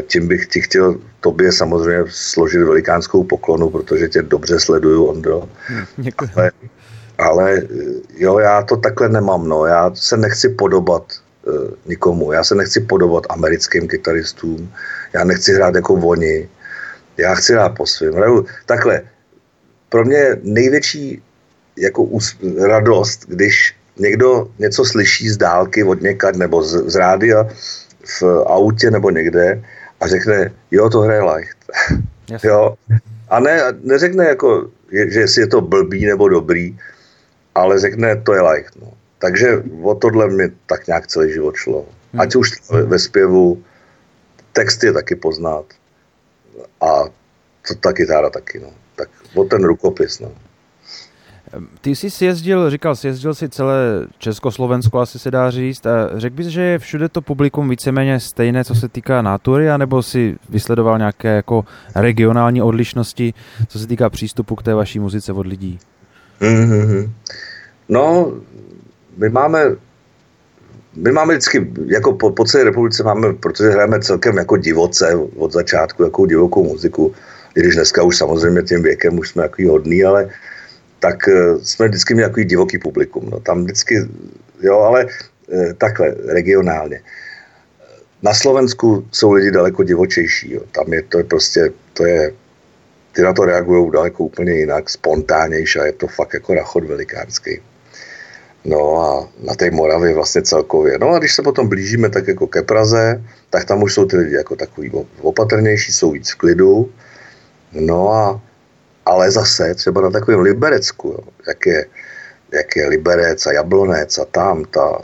B: tím bych ti chtěl tobě samozřejmě složit velikánskou poklonu, protože tě dobře sleduju, Ondro. *laughs*
A: Děkuji. Ale
B: ale jo, já to takhle nemám, no. Já se nechci podobat e, nikomu. Já se nechci podobat americkým kytaristům. Já nechci hrát jako oni. Já chci hrát po svém. Takhle, pro mě je největší jako radost, když někdo něco slyší z dálky od někad nebo z, z rádia v autě nebo někde a řekne, jo, to hraje Light. *laughs* jo. A ne, neřekne jako, že jestli je to blbý nebo dobrý, ale řekne, to je like. No. Takže o tohle mi tak nějak celý život šlo. Hmm. Ať už ve zpěvu, text je taky poznat a to ta kytára taky. No. Tak o ten rukopis. No.
A: Ty jsi sjezdil, říkal, sjezdil si celé Československo, asi se dá říct. A řekl bys, že je všude to publikum víceméně stejné, co se týká nátury, anebo si vysledoval nějaké jako regionální odlišnosti, co se týká přístupu k té vaší muzice od lidí?
B: Mm-hmm. No, my máme my máme vždycky, jako po, po celé republice máme, protože hrajeme celkem jako divoce od začátku, jako divokou muziku, i když dneska už samozřejmě tím věkem už jsme takový hodný, ale tak uh, jsme vždycky měli takový divoký publikum. No, tam vždycky, jo, ale uh, takhle, regionálně. Na Slovensku jsou lidi daleko divočejší. Jo. Tam je to je prostě, to je ty na to reagují daleko úplně jinak, spontánnější a je to fakt jako rachot velikánský. No a na té Moravě vlastně celkově. No a když se potom blížíme tak jako ke Praze, tak tam už jsou ty lidi jako takový opatrnější, jsou víc v klidu. No a ale zase třeba na takovém Liberecku, jo, jak, je, jak je Liberec a Jablonec a tam ta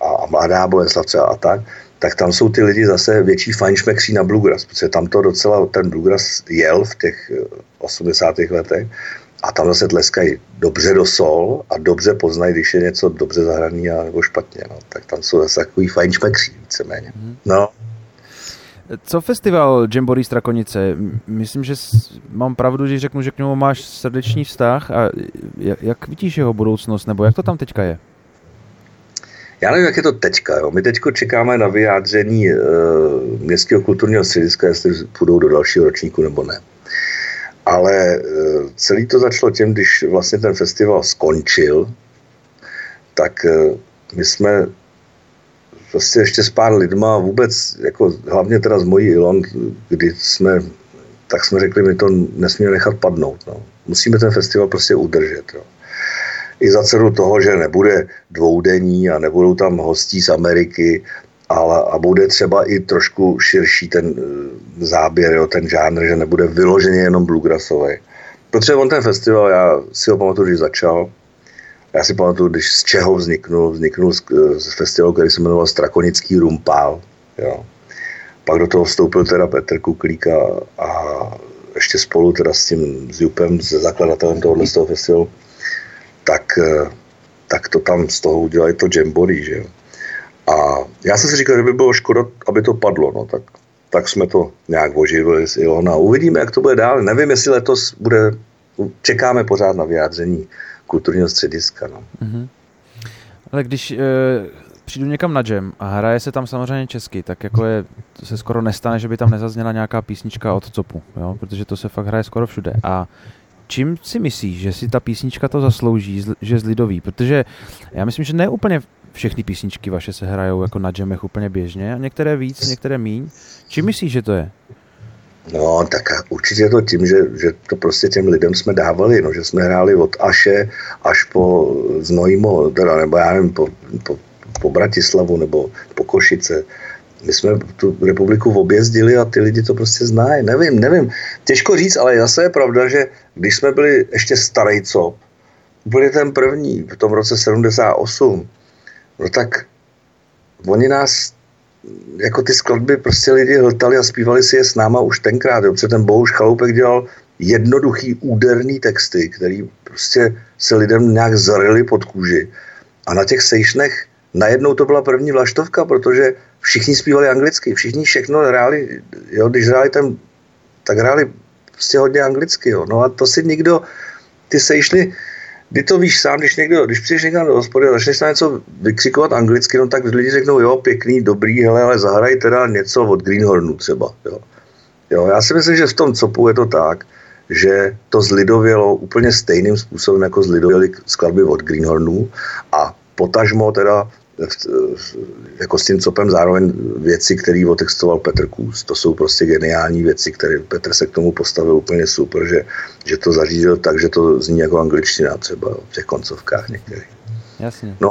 B: a, a Mladá Boleslavce a tak, tak tam jsou ty lidi zase větší fajnšmekří na bluegrass, protože tam to docela ten bluegrass jel v těch 80. Eh, letech a tam zase tleskají dobře do sol a dobře poznají, když je něco dobře zahraný a nebo špatně. No. Tak tam jsou zase takový fajnšmekří víceméně. Mhm. No.
A: Co festival Jamboree Strakonice? Myslím, že mám pravdu, když řeknu, že k němu máš srdeční vztah a jak vidíš jeho budoucnost, nebo jak to tam teďka je?
B: Já nevím, jak je to teďka. Jo. My teď čekáme na vyjádření e, Městského kulturního střediska, jestli půjdou do dalšího ročníku nebo ne. Ale e, celý to začalo tím, když vlastně ten festival skončil, tak e, my jsme vlastně ještě s pár lidma vůbec, jako hlavně teda z mojí Ilon, kdy jsme, tak jsme řekli, my to nesmíme nechat padnout. No. Musíme ten festival prostě udržet. Jo i za cenu toho, že nebude dvoudenní a nebudou tam hostí z Ameriky, ale, a bude třeba i trošku širší ten eh, záběr, jo, ten žánr, že nebude vyloženě jenom bluegrassový. Protože on ten festival, já si ho pamatuju, když začal, já si pamatuju, když z čeho vzniknul, vzniknul z, eh, z festivalu, který se jmenoval Strakonický rumpál, jo. Pak do toho vstoupil teda Petr Kuklík a, ještě spolu teda s tím s Jupem, zakladatelem tohohle z toho festivalu, tak, eh, tak to tam z toho udělali to jamboree, že jo. A já jsem si říkal, že by bylo škoda, aby to padlo, no tak, tak jsme to nějak oživili s Ilona. Uvidíme, jak to bude dál. Nevím, jestli letos bude, čekáme pořád na vyjádření kulturního střediska. No. Mm-hmm.
A: Ale když e, přijdu někam na jam a hraje se tam samozřejmě česky, tak jako je, to se skoro nestane, že by tam nezazněla nějaká písnička od Copu, jo? protože to se fakt hraje skoro všude. A čím si myslíš, že si ta písnička to zaslouží, že z lidový? Protože já myslím, že ne úplně všechny písničky vaše se hrajou jako na jamech úplně běžně a některé víc, některé míň. Čím myslíš, že to je?
B: No, tak určitě to tím, že, že to prostě těm lidem jsme dávali, no, že jsme hráli od Aše až po Znojmo, teda, nebo já nevím, po, po, po Bratislavu nebo po Košice. My jsme tu republiku objezdili a ty lidi to prostě znají. Nevím, nevím. Těžko říct, ale zase je pravda, že když jsme byli ještě starý cop, byli ten první v tom roce 78, no tak oni nás jako ty skladby prostě lidi hltali a zpívali si je s náma už tenkrát, jo, ten Bohuš Chaloupek dělal jednoduchý úderný texty, který prostě se lidem nějak zarili pod kůži. A na těch sejšnech najednou to byla první vlaštovka, protože všichni zpívali anglicky, všichni všechno hráli, jo, když hráli ten, tak hráli prostě hodně anglicky, jo. No a to si nikdo, ty sejšny, kdy to víš sám, když někdo, když přijdeš někam do hospody a začneš tam něco vykřikovat anglicky, no tak lidi řeknou, jo, pěkný, dobrý, hele, ale zahraj teda něco od Greenhornu třeba, jo. Jo, já si myslím, že v tom copu je to tak, že to zlidovělo úplně stejným způsobem, jako zlidověly skladby od Greenhornu a potažmo teda jako s tím copem zároveň věci, které otextoval Petr Kůz. To jsou prostě geniální věci, které Petr se k tomu postavil úplně super, že, že to zařídil tak, že to zní jako angličtina třeba v těch koncovkách některých.
A: Jasně.
B: No,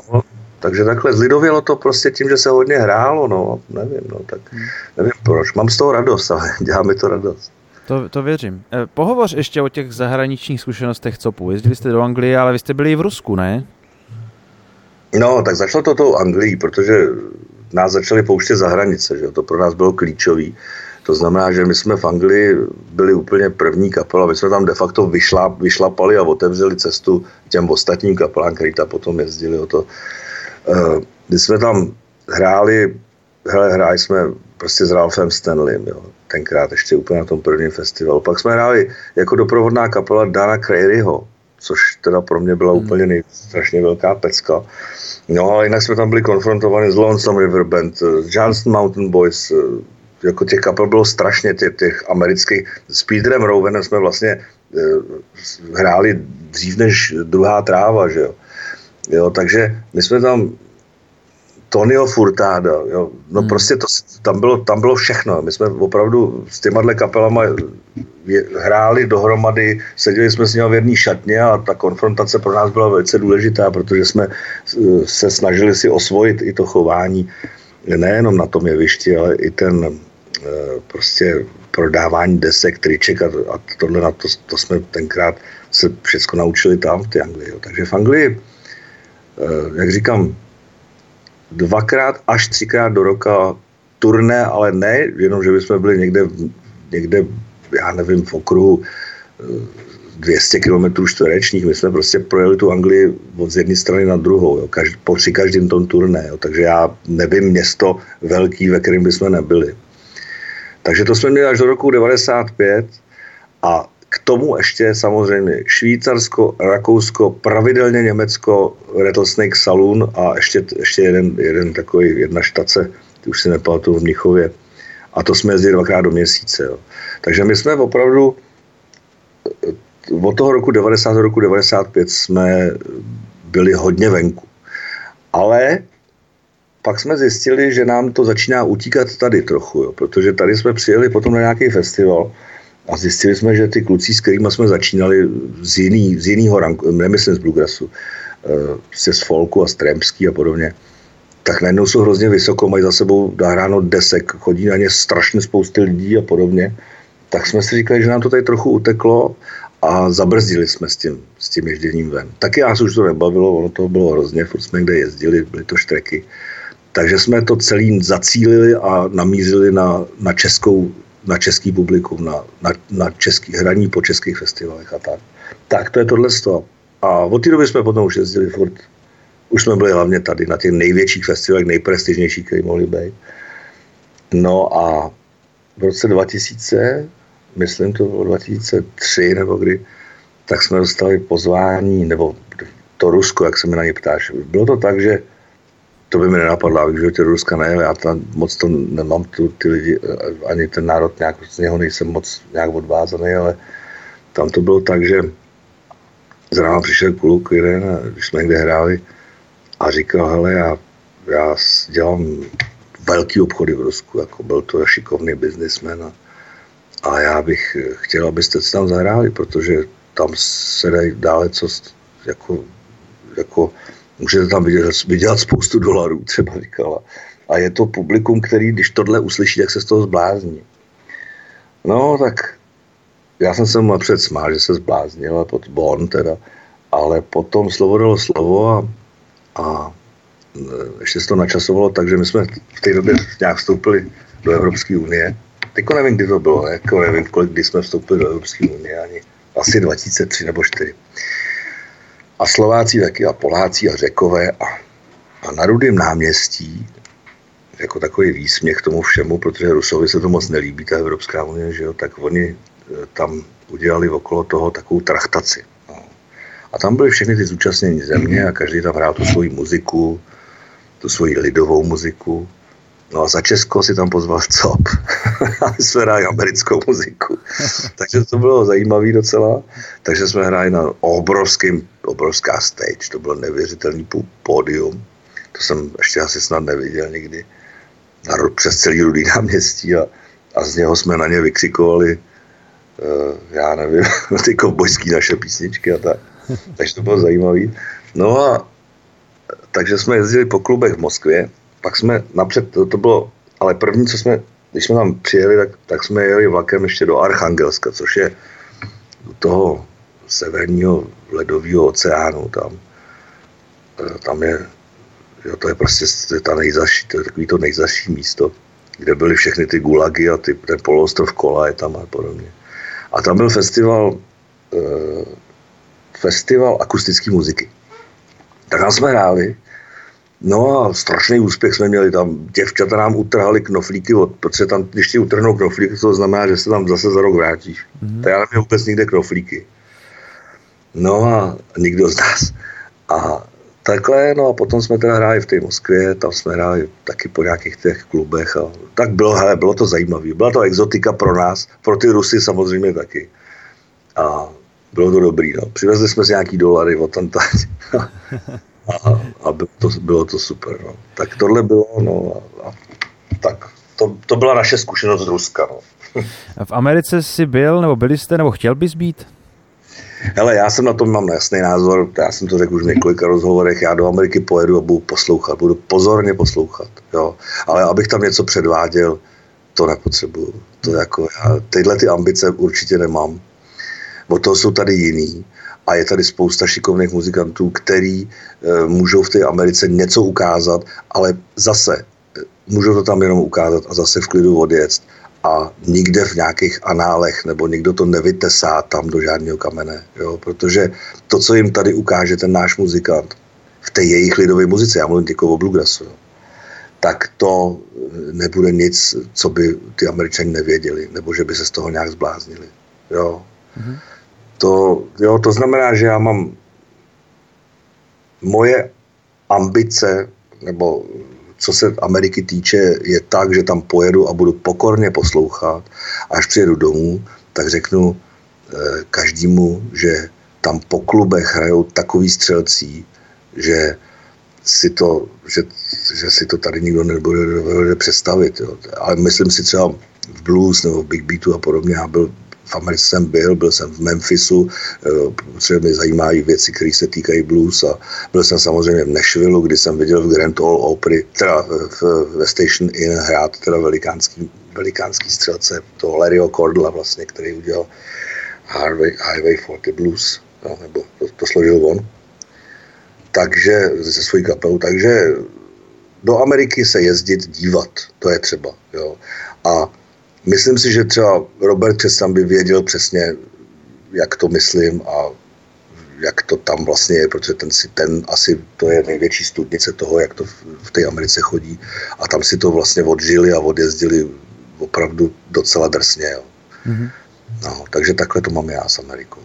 B: takže takhle zlidovělo to prostě tím, že se hodně hrálo, no, nevím, no, tak hmm. nevím proč. Mám z toho radost, ale *laughs* dělá mi to radost.
A: To, to věřím. Eh, pohovoř ještě o těch zahraničních zkušenostech COPu. Jezdili jste do Anglie, ale vy jste byli i v Rusku, ne?
B: No, tak začalo to tou Anglií, protože nás začali pouštět za hranice, že to pro nás bylo klíčový. To znamená, že my jsme v Anglii byli úplně první kapela, my jsme tam de facto vyšla, vyšlapali a otevřeli cestu těm ostatním kapelám, který tam potom jezdili o to. Uh, my jsme tam hráli, hele, hráli jsme prostě s Ralphem Stanleym, jo, tenkrát ještě úplně na tom prvním festivalu. Pak jsme hráli jako doprovodná kapela Dana Craryho, což teda pro mě byla hmm. úplně nej, strašně velká pecka. No ale jinak jsme tam byli konfrontováni s Lonesome River Band, eh, Johnston Mountain Boys, eh, jako těch kapel bylo strašně, těch, těch amerických. S Peterem Rowenem jsme vlastně eh, hráli dřív než druhá tráva, že jo. jo takže my jsme tam Tonio Furtada, jo. no hmm. prostě to, tam, bylo, tam bylo všechno. My jsme opravdu s těma kapelama hráli dohromady, seděli jsme s nimi v jedné šatně a ta konfrontace pro nás byla velice důležitá, protože jsme eh, se snažili si osvojit i to chování nejenom na tom jevišti, ale i ten eh, prostě prodávání desek, triček a, a tohle na to, to jsme tenkrát se všechno naučili tam v té Anglii. Jo. Takže v Anglii, eh, jak říkám, dvakrát až třikrát do roka turné, ale ne jenom, že bychom byli někde, někde já nevím, v okruhu 200 eh, km čtverečních. My jsme prostě projeli tu Anglii od z jedné strany na druhou, jo, každý, po při každém tom turné. Jo, takže já nevím město velký, ve kterém bychom nebyli. Takže to jsme měli až do roku 95 a k tomu ještě samozřejmě Švýcarsko, Rakousko, pravidelně Německo, Rattlesnake Saloon a ještě, ještě jeden, jeden takový, jedna štace, ty už si nepamatuju v Mnichově. A to jsme jezdili dvakrát do měsíce. Jo. Takže my jsme opravdu od toho roku 90 do roku 95 jsme byli hodně venku. Ale pak jsme zjistili, že nám to začíná utíkat tady trochu, jo, protože tady jsme přijeli potom na nějaký festival a zjistili jsme, že ty kluci, s kterými jsme začínali z, jiný, z jiného ranku, nemyslím z Bluegrassu, prostě z folku a z Tremský a podobně, tak najednou jsou hrozně vysoko, mají za sebou nahráno desek, chodí na ně strašně spousty lidí a podobně. Tak jsme si říkali, že nám to tady trochu uteklo a zabrzdili jsme s tím, s tím ježděním ven. Taky nás už to nebavilo, ono to bylo hrozně, furt jsme kde jezdili, byly to štreky. Takže jsme to celý zacílili a namířili na, na českou na český publikum, na, na, na český hraní po českých festivalech a tak. Tak to je tohle. A od té doby jsme potom už jezdili furt. Už jsme byli hlavně tady na těch největších festivalech, nejprestižnějších, které mohly být. No a v roce 2000, myslím to bylo 2003 nebo kdy, tak jsme dostali pozvání, nebo to Rusko, jak se mi na ně ptáš, bylo to tak, že to by mi nenapadlo, abych životě do Ruska nejel, já tam moc to nemám, tu, ty lidi, ani ten národ, nějak, z něho nejsem moc nějak odvázaný, ale tam to bylo tak, že z rána přišel kluk jeden, když jsme někde hráli, a říkal, hele, já, já dělám velký obchody v Rusku, jako byl to šikovný biznismen a, a já bych chtěl, abyste se tam zahráli, protože tam se dají dále co jako, jako můžete tam vydělat, vydělat spoustu dolarů, třeba říkala. A je to publikum, který, když tohle uslyší, tak se z toho zblázní. No, tak já jsem se napřed smál, že se zbláznil, pod Bon teda, ale potom slovo dalo slovo a, a e, ještě se to načasovalo tak, že my jsme v té době nějak vstoupili do Evropské unie. Teďko nevím, kdy to bylo, jako nevím, kolik, kdy jsme vstoupili do Evropské unie, ani asi 2003 nebo 4 a Slováci taky a Poláci a Řekové a, a na Rudém náměstí jako takový výsměch tomu všemu, protože Rusovi se to moc nelíbí, ta Evropská unie, že jo, tak oni e, tam udělali okolo toho takovou trachtaci. No. A tam byly všechny ty zúčastnění země a každý tam hrál tu svoji muziku, tu svoji lidovou muziku. No a za Česko si tam pozval COP. *laughs* a jsme hráli americkou muziku. *laughs* Takže to bylo zajímavé docela. Takže jsme hráli na obrovském, obrovská stage. To bylo neuvěřitelný pódium. To jsem ještě asi snad neviděl nikdy. Na, přes celý rudý náměstí a, a z něho jsme na ně vykřikovali uh, já nevím, *laughs* ty kovbojský naše písničky a tak. *laughs* Takže to bylo zajímavé. No a takže jsme jezdili po klubech v Moskvě pak jsme napřed, to, to bylo, ale první, co jsme, když jsme tam přijeli, tak, tak jsme jeli vlakem ještě do Archangelska, což je u toho severního ledového oceánu tam. E, tam je, jo, to je prostě ta nejzaší, to je takový to nejzaší místo, kde byly všechny ty gulagy a ty, ten poloostrov Kola je tam a podobně. A tam byl festival, uh, festival akustické muziky. Tak tam jsme hráli No a strašný úspěch jsme měli tam. Děvčata nám utrhali knoflíky, od, protože tam, když ti utrhnou knoflíky, to znamená, že se tam zase za rok vrátíš. Mm-hmm. Tak já neměl vůbec nikde knoflíky. No a nikdo z nás. A takhle, no a potom jsme teda hráli v té Moskvě, tam jsme hráli taky po nějakých těch klubech a tak bylo, hele, bylo to zajímavé. Byla to exotika pro nás, pro ty Rusy samozřejmě taky. A bylo to dobrý, no. Přivezli jsme si nějaký dolary od tam *laughs* a, a bylo, to, bylo to super. No. Tak tohle bylo, no a, a tak to, to byla naše zkušenost z Ruska. No. *laughs*
A: v Americe jsi byl, nebo byli jste, nebo chtěl bys být?
B: Hele, já jsem na tom mám jasný názor, já jsem to řekl už v několika rozhovorech, já do Ameriky pojedu a budu poslouchat, budu pozorně poslouchat, jo. Ale abych tam něco předváděl, to nepotřebuju. To jako já, tyhle ty ambice určitě nemám. Bo to jsou tady jiný a je tady spousta šikovných muzikantů, který e, můžou v té Americe něco ukázat, ale zase e, můžou to tam jenom ukázat a zase v klidu odjet a nikde v nějakých análech nebo nikdo to nevytesá tam do žádného kamene, jo? protože to, co jim tady ukáže ten náš muzikant v té jejich lidové muzice, já mluvím teď o bluegrassu, jo? tak to e, nebude nic, co by ty američani nevěděli, nebo že by se z toho nějak zbláznili. Jo? Mm-hmm. To, jo, to znamená, že já mám moje ambice, nebo co se Ameriky týče, je tak, že tam pojedu a budu pokorně poslouchat. Až přijedu domů, tak řeknu eh, každému, že tam po klubech hrajou takový střelcí, že si to, že, že si to tady nikdo nebude, představit. Jo. Ale myslím si třeba v blues nebo v big beatu a podobně, já byl v Americe jsem byl, byl jsem v Memphisu, eh, protože mě zajímají věci, které se týkají blues a byl jsem samozřejmě v Nashville, kdy jsem viděl v Grand Ole Opry, teda v, ve Station Inn hrát teda velikánský, velikánský střelce, toho Larryho Cordla vlastně, který udělal Highway, Highway 40 Blues, no, nebo to, to složil on. Takže se svojí kapelou, takže do Ameriky se jezdit dívat, to je třeba. Jo. A Myslím si, že třeba Robert Čestan by věděl přesně, jak to myslím a jak to tam vlastně je, protože ten, si, ten asi to je největší studnice toho, jak to v, v té Americe chodí a tam si to vlastně odžili a odjezdili opravdu docela drsně. Jo. Mm-hmm. No, takže takhle to mám já s Amerikou.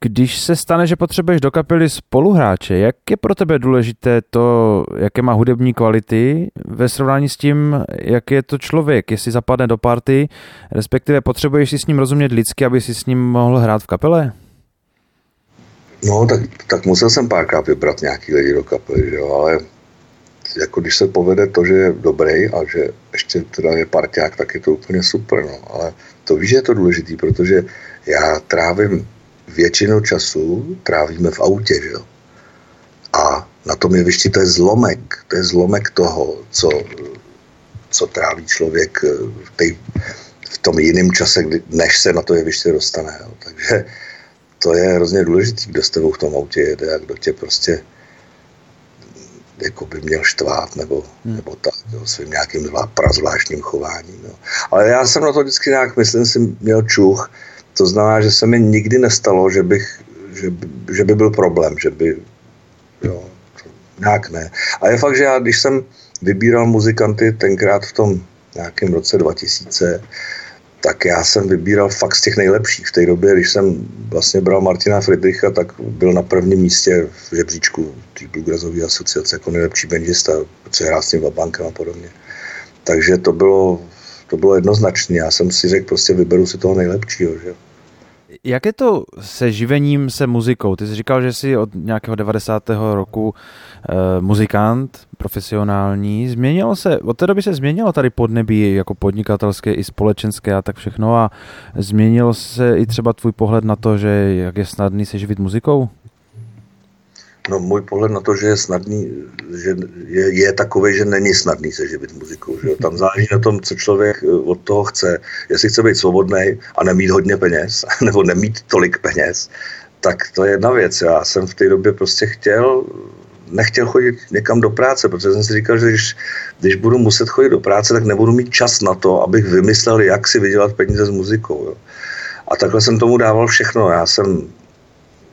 A: Když se stane, že potřebuješ do kapely spoluhráče, jak je pro tebe důležité to, jaké má hudební kvality ve srovnání s tím, jak je to člověk, jestli zapadne do party, respektive potřebuješ si s ním rozumět lidsky, aby si s ním mohl hrát v kapele?
B: No, tak, tak musel jsem párkrát vybrat nějaký lidi do kapely, jo, ale jako když se povede to, že je dobrý a že ještě teda je parťák, tak je to úplně super, no. Ale to víš, že je to důležitý, protože já trávím většinu času trávíme v autě, že jo. A na tom jevišti to je zlomek, to je zlomek toho, co, co tráví člověk v, tej, v tom jiném čase, kdy, než se na to jeviště dostane. Jo. Takže to je hrozně důležité, kdo s tebou v tom autě jede a kdo tě prostě jako by měl štvát nebo, hmm. nebo tak, jo, svým nějakým prazvláštním chováním. Jo. Ale já jsem na to vždycky nějak, myslím si, měl čuch, to znamená, že se mi nikdy nestalo, že, bych, že, že by byl problém, že by, jo, nějak ne. A je fakt, že já, když jsem vybíral muzikanty tenkrát v tom nějakém roce 2000, tak já jsem vybíral fakt z těch nejlepších. V té době, když jsem vlastně bral Martina Friedricha, tak byl na prvním místě v žebříčku té Bluegrassové asociace jako nejlepší bendista, protože hrál s tím Vabankem a podobně. Takže to bylo, to bylo jednoznačné. Já jsem si řekl, prostě vyberu si toho nejlepšího. Že?
A: Jak je to se živením se muzikou? Ty jsi říkal, že jsi od nějakého 90. roku e, muzikant, profesionální. Změnilo se, od té doby se změnilo tady podnebí jako podnikatelské i společenské a tak všechno a změnilo se i třeba tvůj pohled na to, že jak je snadný se živit muzikou?
B: No můj pohled na to, že je snadný, že je, je takový, že není snadný se živit muzikou. Že Tam záleží na tom, co člověk eh, od toho chce. Jestli chce být svobodný a nemít hodně peněz, *laughs* nebo nemít tolik peněz, tak to je jedna věc. Já jsem v té době prostě chtěl, nechtěl chodit někam do práce, protože jsem si říkal, že když, když budu muset chodit do práce, tak nebudu mít čas na to, abych vymyslel, jak si vydělat peníze s muzikou. Jo. A takhle jsem tomu dával všechno. Já jsem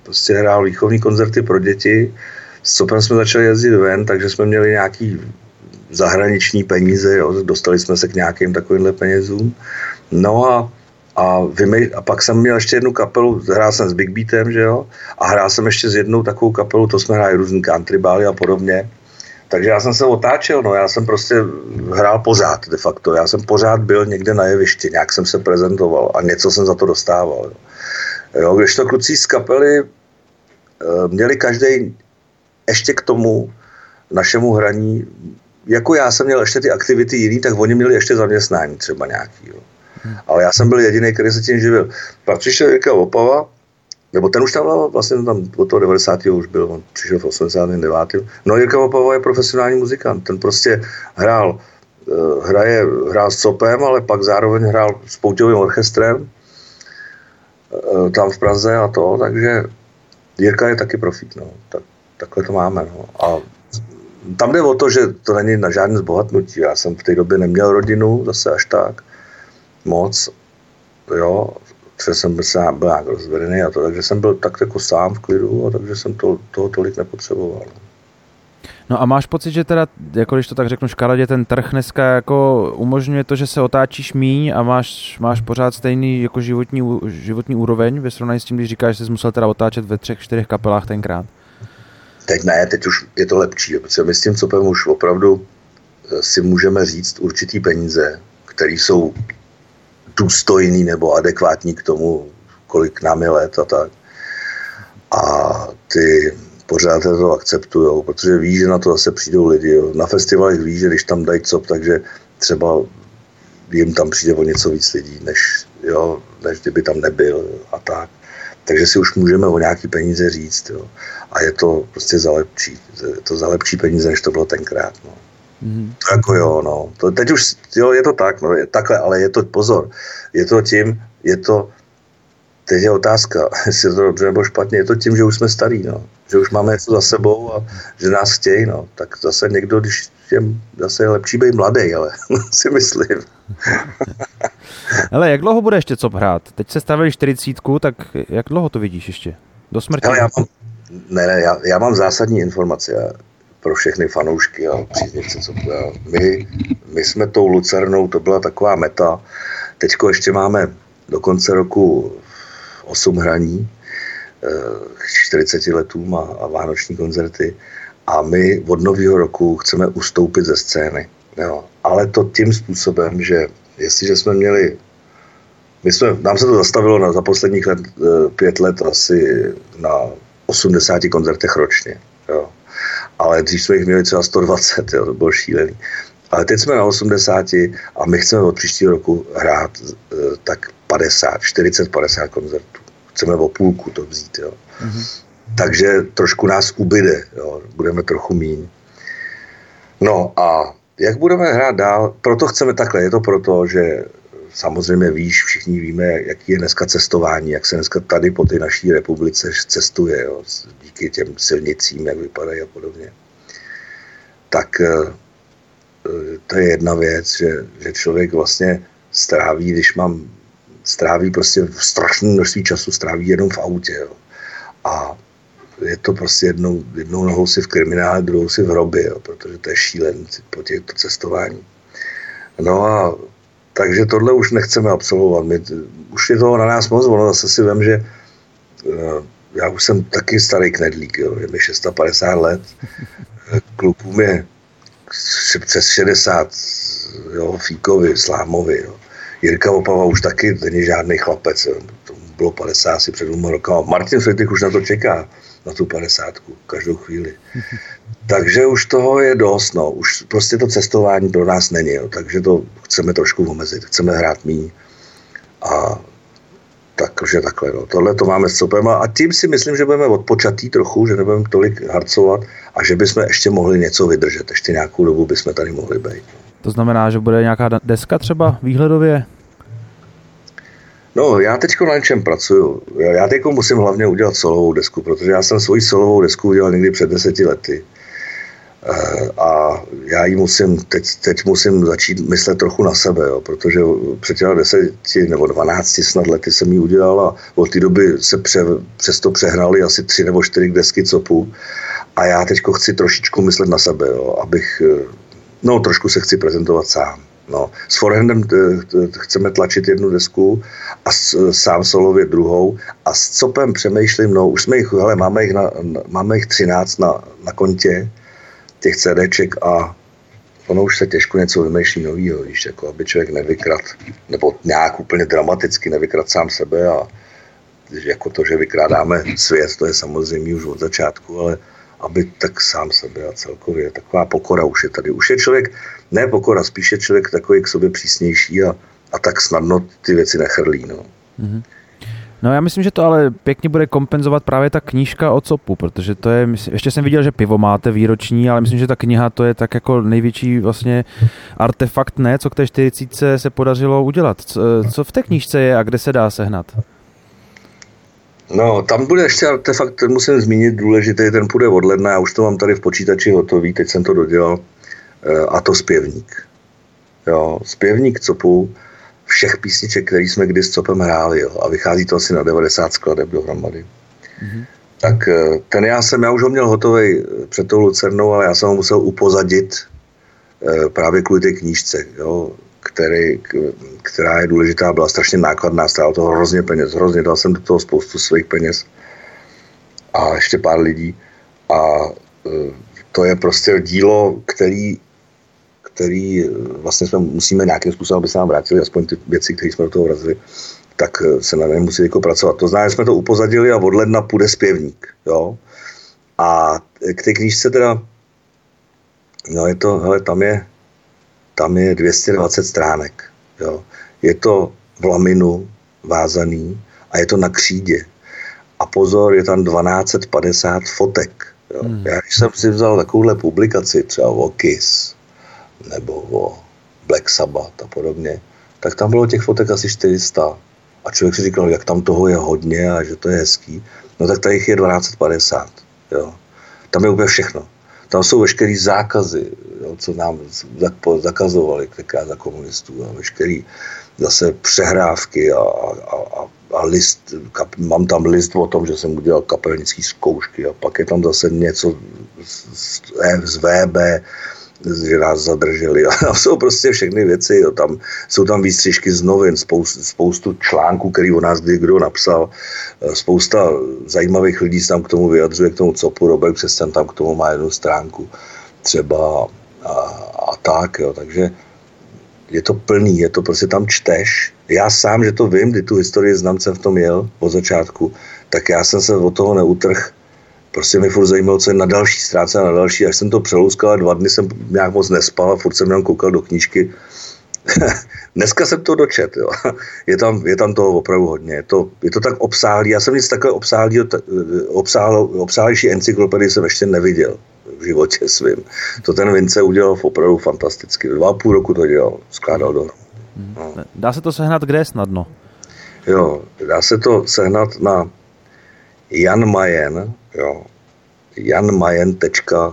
B: prostě hrál výchovní koncerty pro děti. S Copem jsme začali jezdit ven, takže jsme měli nějaký zahraniční peníze, jo. dostali jsme se k nějakým takovýmhle penězům. No a, a, vymej, a pak jsem měl ještě jednu kapelu, hrál jsem s Big Beatem, že jo, a hrál jsem ještě s jednou takovou kapelu, to jsme hráli různý country bály a podobně. Takže já jsem se otáčel, no, já jsem prostě hrál pořád de facto, já jsem pořád byl někde na jevišti, nějak jsem se prezentoval a něco jsem za to dostával. Jo. Jo, když to kluci z kapely e, měli každý ještě k tomu našemu hraní, jako já jsem měl ještě ty aktivity jiný, tak oni měli ještě zaměstnání třeba nějaký. Jo. Hmm. Ale já jsem byl jediný, který se tím živil. Pak přišel Jirka Opava, nebo ten už tam byl, vlastně tam od toho 90. už byl, on přišel v 89. No Jirka Opava je profesionální muzikant, ten prostě hrál, e, hraje, hrál s Copem, ale pak zároveň hrál s Pouťovým orchestrem, Eh, tam v Praze a to, takže Jirka je taky profík, no. Tak, takhle to máme, no. A tam jde o to, že to není na žádné zbohatnutí. Já jsem v té době neměl rodinu zase až tak moc, jo, protože jsem byl, byl nějak rozvedený a to, takže jsem byl tak jako sám v klidu a takže jsem to, toho tolik nepotřeboval. No.
A: No a máš pocit, že teda, jako když to tak řeknu škaredě, ten trh dneska jako umožňuje to, že se otáčíš míň a máš, máš pořád stejný jako životní, životní úroveň ve srovnání s tím, když říkáš, že jsi musel teda otáčet ve třech, čtyřech kapelách tenkrát?
B: Teď ne, teď už je to lepší, protože my s tím copem už opravdu eh, si můžeme říct určitý peníze, které jsou důstojný nebo adekvátní k tomu, kolik nám je let a tak. A ty pořád to akceptují, protože ví, že na to zase přijdou lidi. Jo. Na festivalech ví, že když tam dají cop, takže třeba jim tam přijde o něco víc lidí, než, jo, než kdyby tam nebyl a tak. Takže si už můžeme o nějaký peníze říct. Jo. A je to prostě za lepší. Je to za lepší peníze, než to bylo tenkrát. No. Mm-hmm. Jako jo, no. To, teď už, jo, je to tak, no, je, takhle, ale je to, pozor, je to tím, je to, teď je otázka, *laughs* jestli je to dobře nebo špatně, je to tím, že už jsme starý, no že už máme něco za sebou a že nás chtějí, no. Tak zase někdo, když je zase je lepší být mladý, ale *laughs* si myslím. *laughs*
A: Ale jak dlouho bude ještě co hrát? Teď se stavili 40, tak jak dlouho to vidíš ještě? Do smrti?
B: Hele, já mám, ne, ne, já, já mám zásadní informace pro všechny fanoušky a příznivce. Co, my, my jsme tou Lucernou, to byla taková meta. Teďko ještě máme do konce roku osm hraní, 40 letům a, a vánoční koncerty a my od nového roku chceme ustoupit ze scény. Jo. Ale to tím způsobem, že jestliže jsme měli my jsme, nám se to zastavilo na, za posledních let, eh, pět let asi na 80 koncertech ročně. Jo. Ale dřív jsme jich měli třeba 120, jo, to bylo šílený. Ale teď jsme na 80 a my chceme od příštího roku hrát eh, tak 50, 40, 50 koncertů. Chceme o půlku to vzít. Jo. Mm-hmm. Takže trošku nás ubyde, jo. budeme trochu míň. No a jak budeme hrát dál, proto chceme takhle, je to proto, že samozřejmě víš, všichni víme, jaký je dneska cestování, jak se dneska tady po té naší republice cestuje, jo, díky těm silnicím, jak vypadají a podobně. Tak eh, eh, to je jedna věc, že, že člověk vlastně stráví, když mám, stráví prostě strašné množství času, stráví jenom v autě. Jo. A je to prostě jednou, jednou nohou si v kriminále, druhou si v hrobě, jo, protože to je šílen po těchto cestování. No a takže tohle už nechceme absolvovat. My, už je toho na nás moc, ono zase si vím, že uh, já už jsem taky starý knedlík, jo, je mi 650 let, klukům je přes 60, jo, Fíkovi, Slámovi, jo. Jirka Opava už taky není žádný chlapec, to bylo 50 asi před dvěma rokama. Martin Friedrich už na to čeká, na tu 50 každou chvíli. *laughs* Takže už toho je dost, no. Už prostě to cestování pro nás není, jo. takže to chceme trošku omezit, chceme hrát míň. A takže takhle, no. Tohle to máme s copem a tím si myslím, že budeme odpočatý trochu, že nebudeme tolik harcovat a že bychom ještě mohli něco vydržet, ještě nějakou dobu bychom tady mohli být.
A: To znamená, že bude nějaká deska třeba výhledově?
B: No, já teď na něčem pracuju. Já teď musím hlavně udělat solovou desku, protože já jsem svoji solovou desku udělal někdy před deseti lety. Eh, a já ji musím, teď, teď musím začít myslet trochu na sebe, jo, protože před těmi deseti nebo dvanácti snad lety jsem ji udělal a od té doby se pře, přesto přehrály asi tři nebo čtyři desky copu a já teď chci trošičku myslet na sebe, jo, abych, eh, no trošku se chci prezentovat sám. No, s forehandem eh, chceme tlačit jednu desku a s, sám solově druhou a s copem přemýšlím, no už jsme jich, hele, máme jich, na, máme jich 13 na, na kontě, těch CDček a ono už se těžko něco vymýšlí novýho, víš, jako aby člověk nevykrat, nebo nějak úplně dramaticky nevykrat sám sebe a jako to, že vykrádáme svět, to je samozřejmě už od začátku, ale aby tak sám sebe a celkově taková pokora už je tady. Už je člověk, ne pokora, spíše člověk takový k sobě přísnější a, a tak snadno ty věci nechrlí. No. Mm-hmm.
A: No já myslím, že to ale pěkně bude kompenzovat právě ta knížka o copu, protože to je, ještě jsem viděl, že pivo máte výroční, ale myslím, že ta kniha to je tak jako největší vlastně artefakt, ne, co k té 40 se podařilo udělat. Co v té knížce je a kde se dá sehnat?
B: No, tam bude ještě artefakt, ten musím zmínit, důležitý, ten půjde od ledna, já už to mám tady v počítači hotový, teď jsem to dodělal, eh, a to zpěvník. Jo, zpěvník copu, všech písniček, které jsme kdy s Copem hráli. Jo, a vychází to asi na 90 skladeb dohromady. Mm-hmm. Tak eh, ten já jsem, já už ho měl hotový eh, před tou Lucernou, ale já jsem ho musel upozadit právě kvůli té knížce, jo, který, která je důležitá, byla strašně nákladná, stála to hrozně peněz, hrozně, dal jsem do toho spoustu svých peněz a ještě pár lidí a to je prostě dílo, který který eh, vlastně jsme musíme nějakým způsobem, aby se nám vrátili aspoň ty věci, které jsme do toho vrazili, tak eh, se na něm musí jako pracovat. To znamená, že jsme to upozadili a od ledna půjde zpěvník. Jo? A k té knížce teda, no je to, hele, tam je, tam je 220 stránek. Jo? Je to v laminu vázaný a je to na křídě. A pozor, je tam 1250 fotek. Jo? Hmm. Já když jsem si vzal takovouhle publikaci, třeba o Kiss, nebo o Black Sabbath a podobně, tak tam bylo těch fotek asi 400. A člověk si říkal, jak tam toho je hodně a že to je hezký. No tak tady jich je 1250. Jo. Tam je úplně všechno. Tam jsou veškerý zákazy, jo, co nám zakazovali tenkrát za komunistů. Jo. Veškerý zase přehrávky a, a, a, a list, kap, mám tam list o tom, že jsem udělal kapelnické zkoušky a pak je tam zase něco z, z, z VB, že nás zadrželi. *laughs* A jsou prostě všechny věci. Jo. Tam, jsou tam výstřižky z novin, spoustu, spoustu článků, který o nás kdo napsal. Eh, spousta zajímavých lidí se tam k tomu vyjadřuje, k tomu copu. Robert Přestan tam k tomu má jednu stránku třeba a, a tak. Jo. Takže je to plný, je to prostě tam čteš. Já sám, že to vím, kdy tu historii znám, jsem v tom jel od začátku, tak já jsem se od toho neutrh prostě mi furt zajímalo, co je na další stránce a na další. Až jsem to přelouskal a dva dny jsem nějak moc nespal a furt jsem jenom koukal do knížky. *laughs* Dneska jsem to dočet, jo. *laughs* Je, tam, je tam toho opravdu hodně. Je to, je to tak obsáhlý. Já jsem nic takové obsáhlý, obsáhlo, obsáhlejší encyklopedii jsem ještě neviděl v životě svým. To ten Vince udělal opravdu fantasticky. Dva půl roku to dělal, skládal do.
A: No. Dá se to sehnat kde snadno?
B: Jo, dá se to sehnat na Jan Majen, jo, janmajen.cz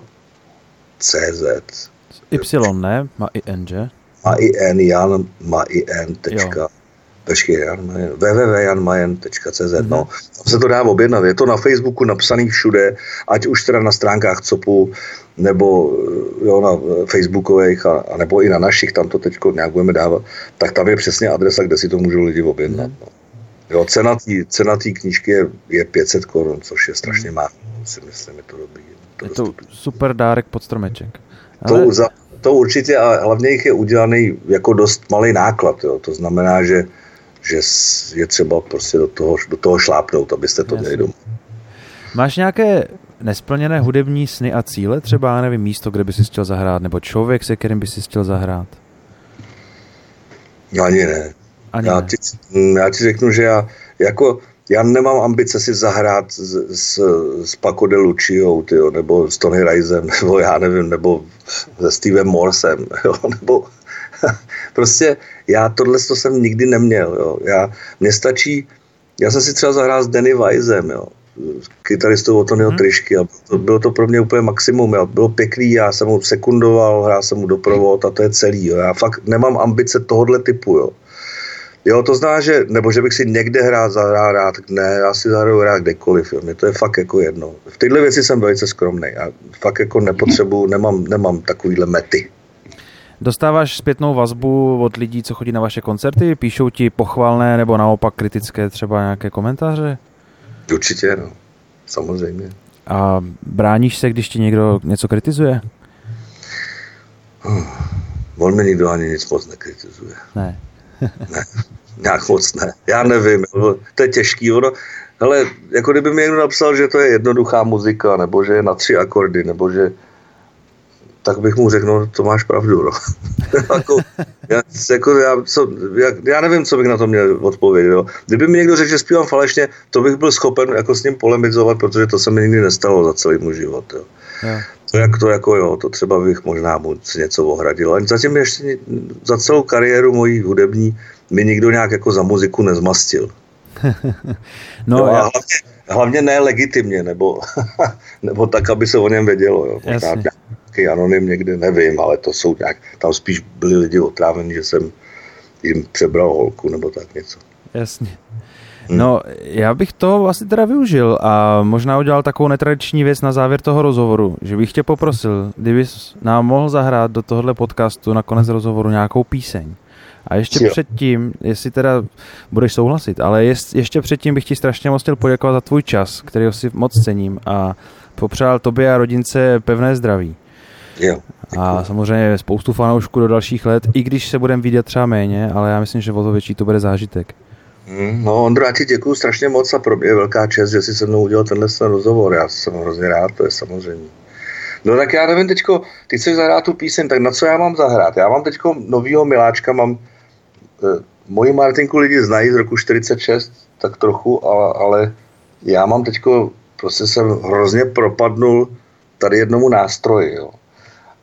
A: Y, ne? Má i N, že?
B: Má i N, Jan, má i N, tečka. Počkej, www.janmajen.cz, mm-hmm. no. Tam se to dá objednat, je to na Facebooku napsaný všude, ať už teda na stránkách COPu, nebo jo, na Facebookových, a, a nebo i na našich, tam to teď nějak budeme dávat, tak tam je přesně adresa, kde si to můžou lidi objednat. Mm-hmm. No. Jo, cena té cena tý knížky je, je 500 korun, což je strašně hmm. málo, si myslím, je to dobrý.
A: Je to, je to super dárek pod stromeček.
B: Ale... To, za, to určitě, a hlavně jich je udělaný jako dost malý náklad, jo. to znamená, že, že je třeba prostě do toho, do toho šlápnout, abyste to měli doma.
A: Máš nějaké nesplněné hudební sny a cíle? Třeba, nevím, místo, kde by si chtěl zahrát, nebo člověk, se kterým by si chtěl zahrát?
B: Ani ne. Ani já, ti, mm, já ti řeknu, že já, jako, já nemám ambice si zahrát s, s, s Paco de Luciou, tyjo, nebo s Tony Risem, *laughs* nebo já nevím, nebo se Stevem Morsem, *laughs* jo, nebo *laughs* prostě já tohle to jsem nikdy neměl, jo. Já, mě stačí, já jsem si třeba zahrál s Danny Weisem, jo, kytaristou od Tonyho hmm. Trišky a to, bylo to pro mě úplně maximum. Jo. Bylo pěkný, já jsem mu sekundoval, hrál jsem mu doprovod a to je celý. Jo. Já fakt nemám ambice tohohle typu. Jo. Jo, to zná, že, nebo že bych si někde hrál, zahrál rád, ne, já si zahraju rád kdekoliv, jo. Mě to je fakt jako jedno. V této věci jsem velice skromný a fakt jako nepotřebuji, nemám, nemám takovýhle mety.
A: Dostáváš zpětnou vazbu od lidí, co chodí na vaše koncerty? Píšou ti pochvalné nebo naopak kritické třeba nějaké komentáře?
B: Určitě, no. Samozřejmě.
A: A bráníš se, když ti někdo něco kritizuje?
B: Hmm. On mi nikdo ani nic moc nekritizuje.
A: Ne
B: ne, nějak moc ne. Já nevím, to je těžký. Ono, ale jako kdyby mi někdo napsal, že to je jednoduchá muzika, nebo že je na tři akordy, nebo že tak bych mu řekl, no to máš pravdu. No. *laughs* jako, já, jako, já, co, já, já, nevím, co bych na to měl odpovědět. Jo. Kdyby mi někdo řekl, že zpívám falešně, to bych byl schopen jako s ním polemizovat, protože to se mi nikdy nestalo za celý můj život. Jo. Yeah. To jak to jako jo, to třeba bych možná mu něco ohradil. Ale zatím ještě za celou kariéru mojí hudební mi nikdo nějak jako za muziku nezmastil. *laughs* no, no a já... hlavně, hlavně ne legitimně, nebo, *laughs* nebo tak, aby se o něm vědělo. Jo. Nějaký anonym někde, nevím, ale to jsou nějak, tam spíš byli lidi otrávení, že jsem jim přebral holku, nebo tak něco.
A: Jasně. Hmm. No, já bych to asi teda využil a možná udělal takovou netradiční věc na závěr toho rozhovoru, že bych tě poprosil, kdybys nám mohl zahrát do tohohle podcastu na konec rozhovoru nějakou píseň. A ještě jo. předtím, jestli teda budeš souhlasit, ale jest, ještě předtím bych ti strašně moc chtěl poděkovat za tvůj čas, který si moc cením a popřál tobě a rodince pevné zdraví.
B: Jo,
A: a samozřejmě spoustu fanoušků do dalších let, i když se budeme vidět třeba méně, ale já myslím, že o to větší to bude zážitek.
B: Hmm, no Ondro, já ti děkuji strašně moc a pro mě je velká čest, že jsi se mnou udělal tenhle ten rozhovor. Já jsem hrozně rád, to je samozřejmě. No tak já nevím teďko, ty chceš zahrát tu píseň, tak na co já mám zahrát? Já mám teďko novýho miláčka, mám, eh, moji Martinku lidi znají z roku 46, tak trochu, ale, ale já mám teďko, prostě jsem hrozně propadnul tady jednomu nástroji, jo.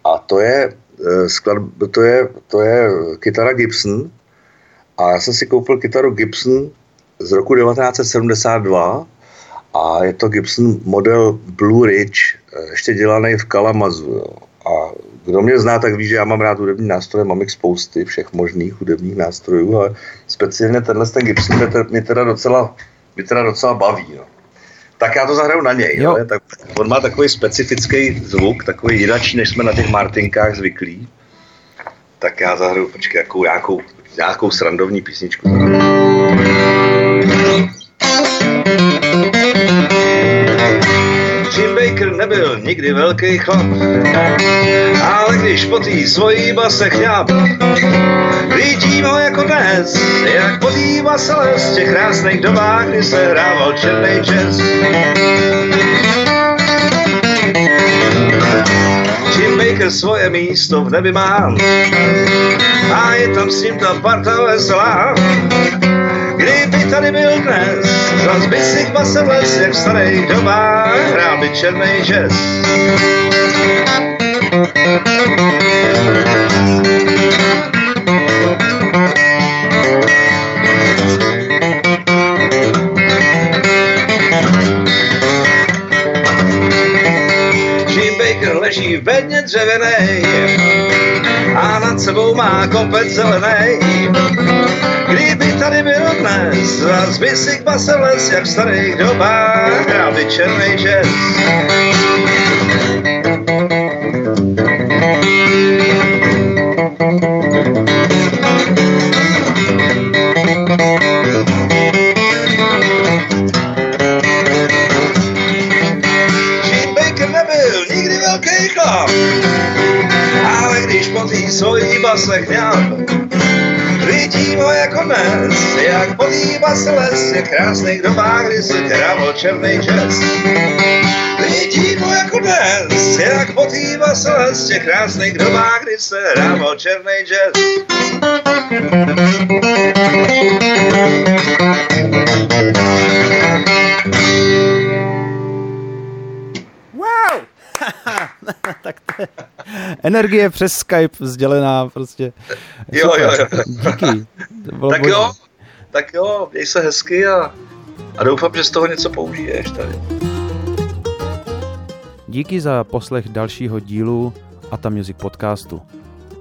B: A to je, eh, sklad, to je, to je kytara Gibson, a já jsem si koupil kytaru Gibson z roku 1972 a je to Gibson model Blue Ridge, eh, ještě dělaný v Kalamazu. Jo. A kdo mě zná, tak ví, že já mám rád hudební nástroje, mám jich spousty všech možných hudebních nástrojů, ale speciálně tenhle ten Gibson mě, teda, docela, mě teda docela baví. No. Tak já to zahraju na něj. Jo. Jo? Tak on má takový specifický zvuk, takový jinačí, než jsme na těch Martinkách zvyklí. Tak já zahraju, počkej, jakou, nějakou, nějakou srandovní písničku. Baker nebyl nikdy velký chlap, ale když po tý svojí base chňap, Vidím ho jako dnes, jak podívá se les v těch krásných dobách, kdy se hrával černý jazz. Jim Baker svoje místo v nebi má a je tam s ním ta parta veselá. Kdyby tady byl dnes, zas by si basel les, jak v starých dobách, hrál by černý jazz. leží v bedně dřevěnej a nad sebou má kopec zelený. Dnes, zas by si k base les, jak v starých dobách, hrál by černý jazz. svojí base chňám. Se les, je krásný dobách, kdy se hrával černý jazz. Vidím ho jako dnes, jak se les, je krásný dobách, kdy se hrával černý jazz.
A: tak to je energie přes Skype vzdělená prostě.
B: Jo, jo, jo.
A: Díky.
B: tak boží. jo, tak jo, měj se hezky a, a doufám, že z toho něco použiješ tady.
A: Díky za poslech dalšího dílu Ata Music podcastu.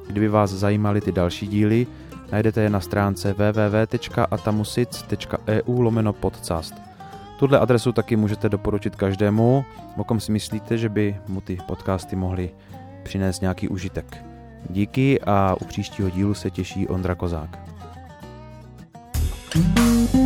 A: Kdyby vás zajímaly ty další díly, najdete je na stránce www.atamusic.eu lomeno podcast. Tuhle adresu taky můžete doporučit každému, o kom si myslíte, že by mu ty podcasty mohly přinést nějaký užitek. Díky a u příštího dílu se těší Ondra Kozák. 嗯。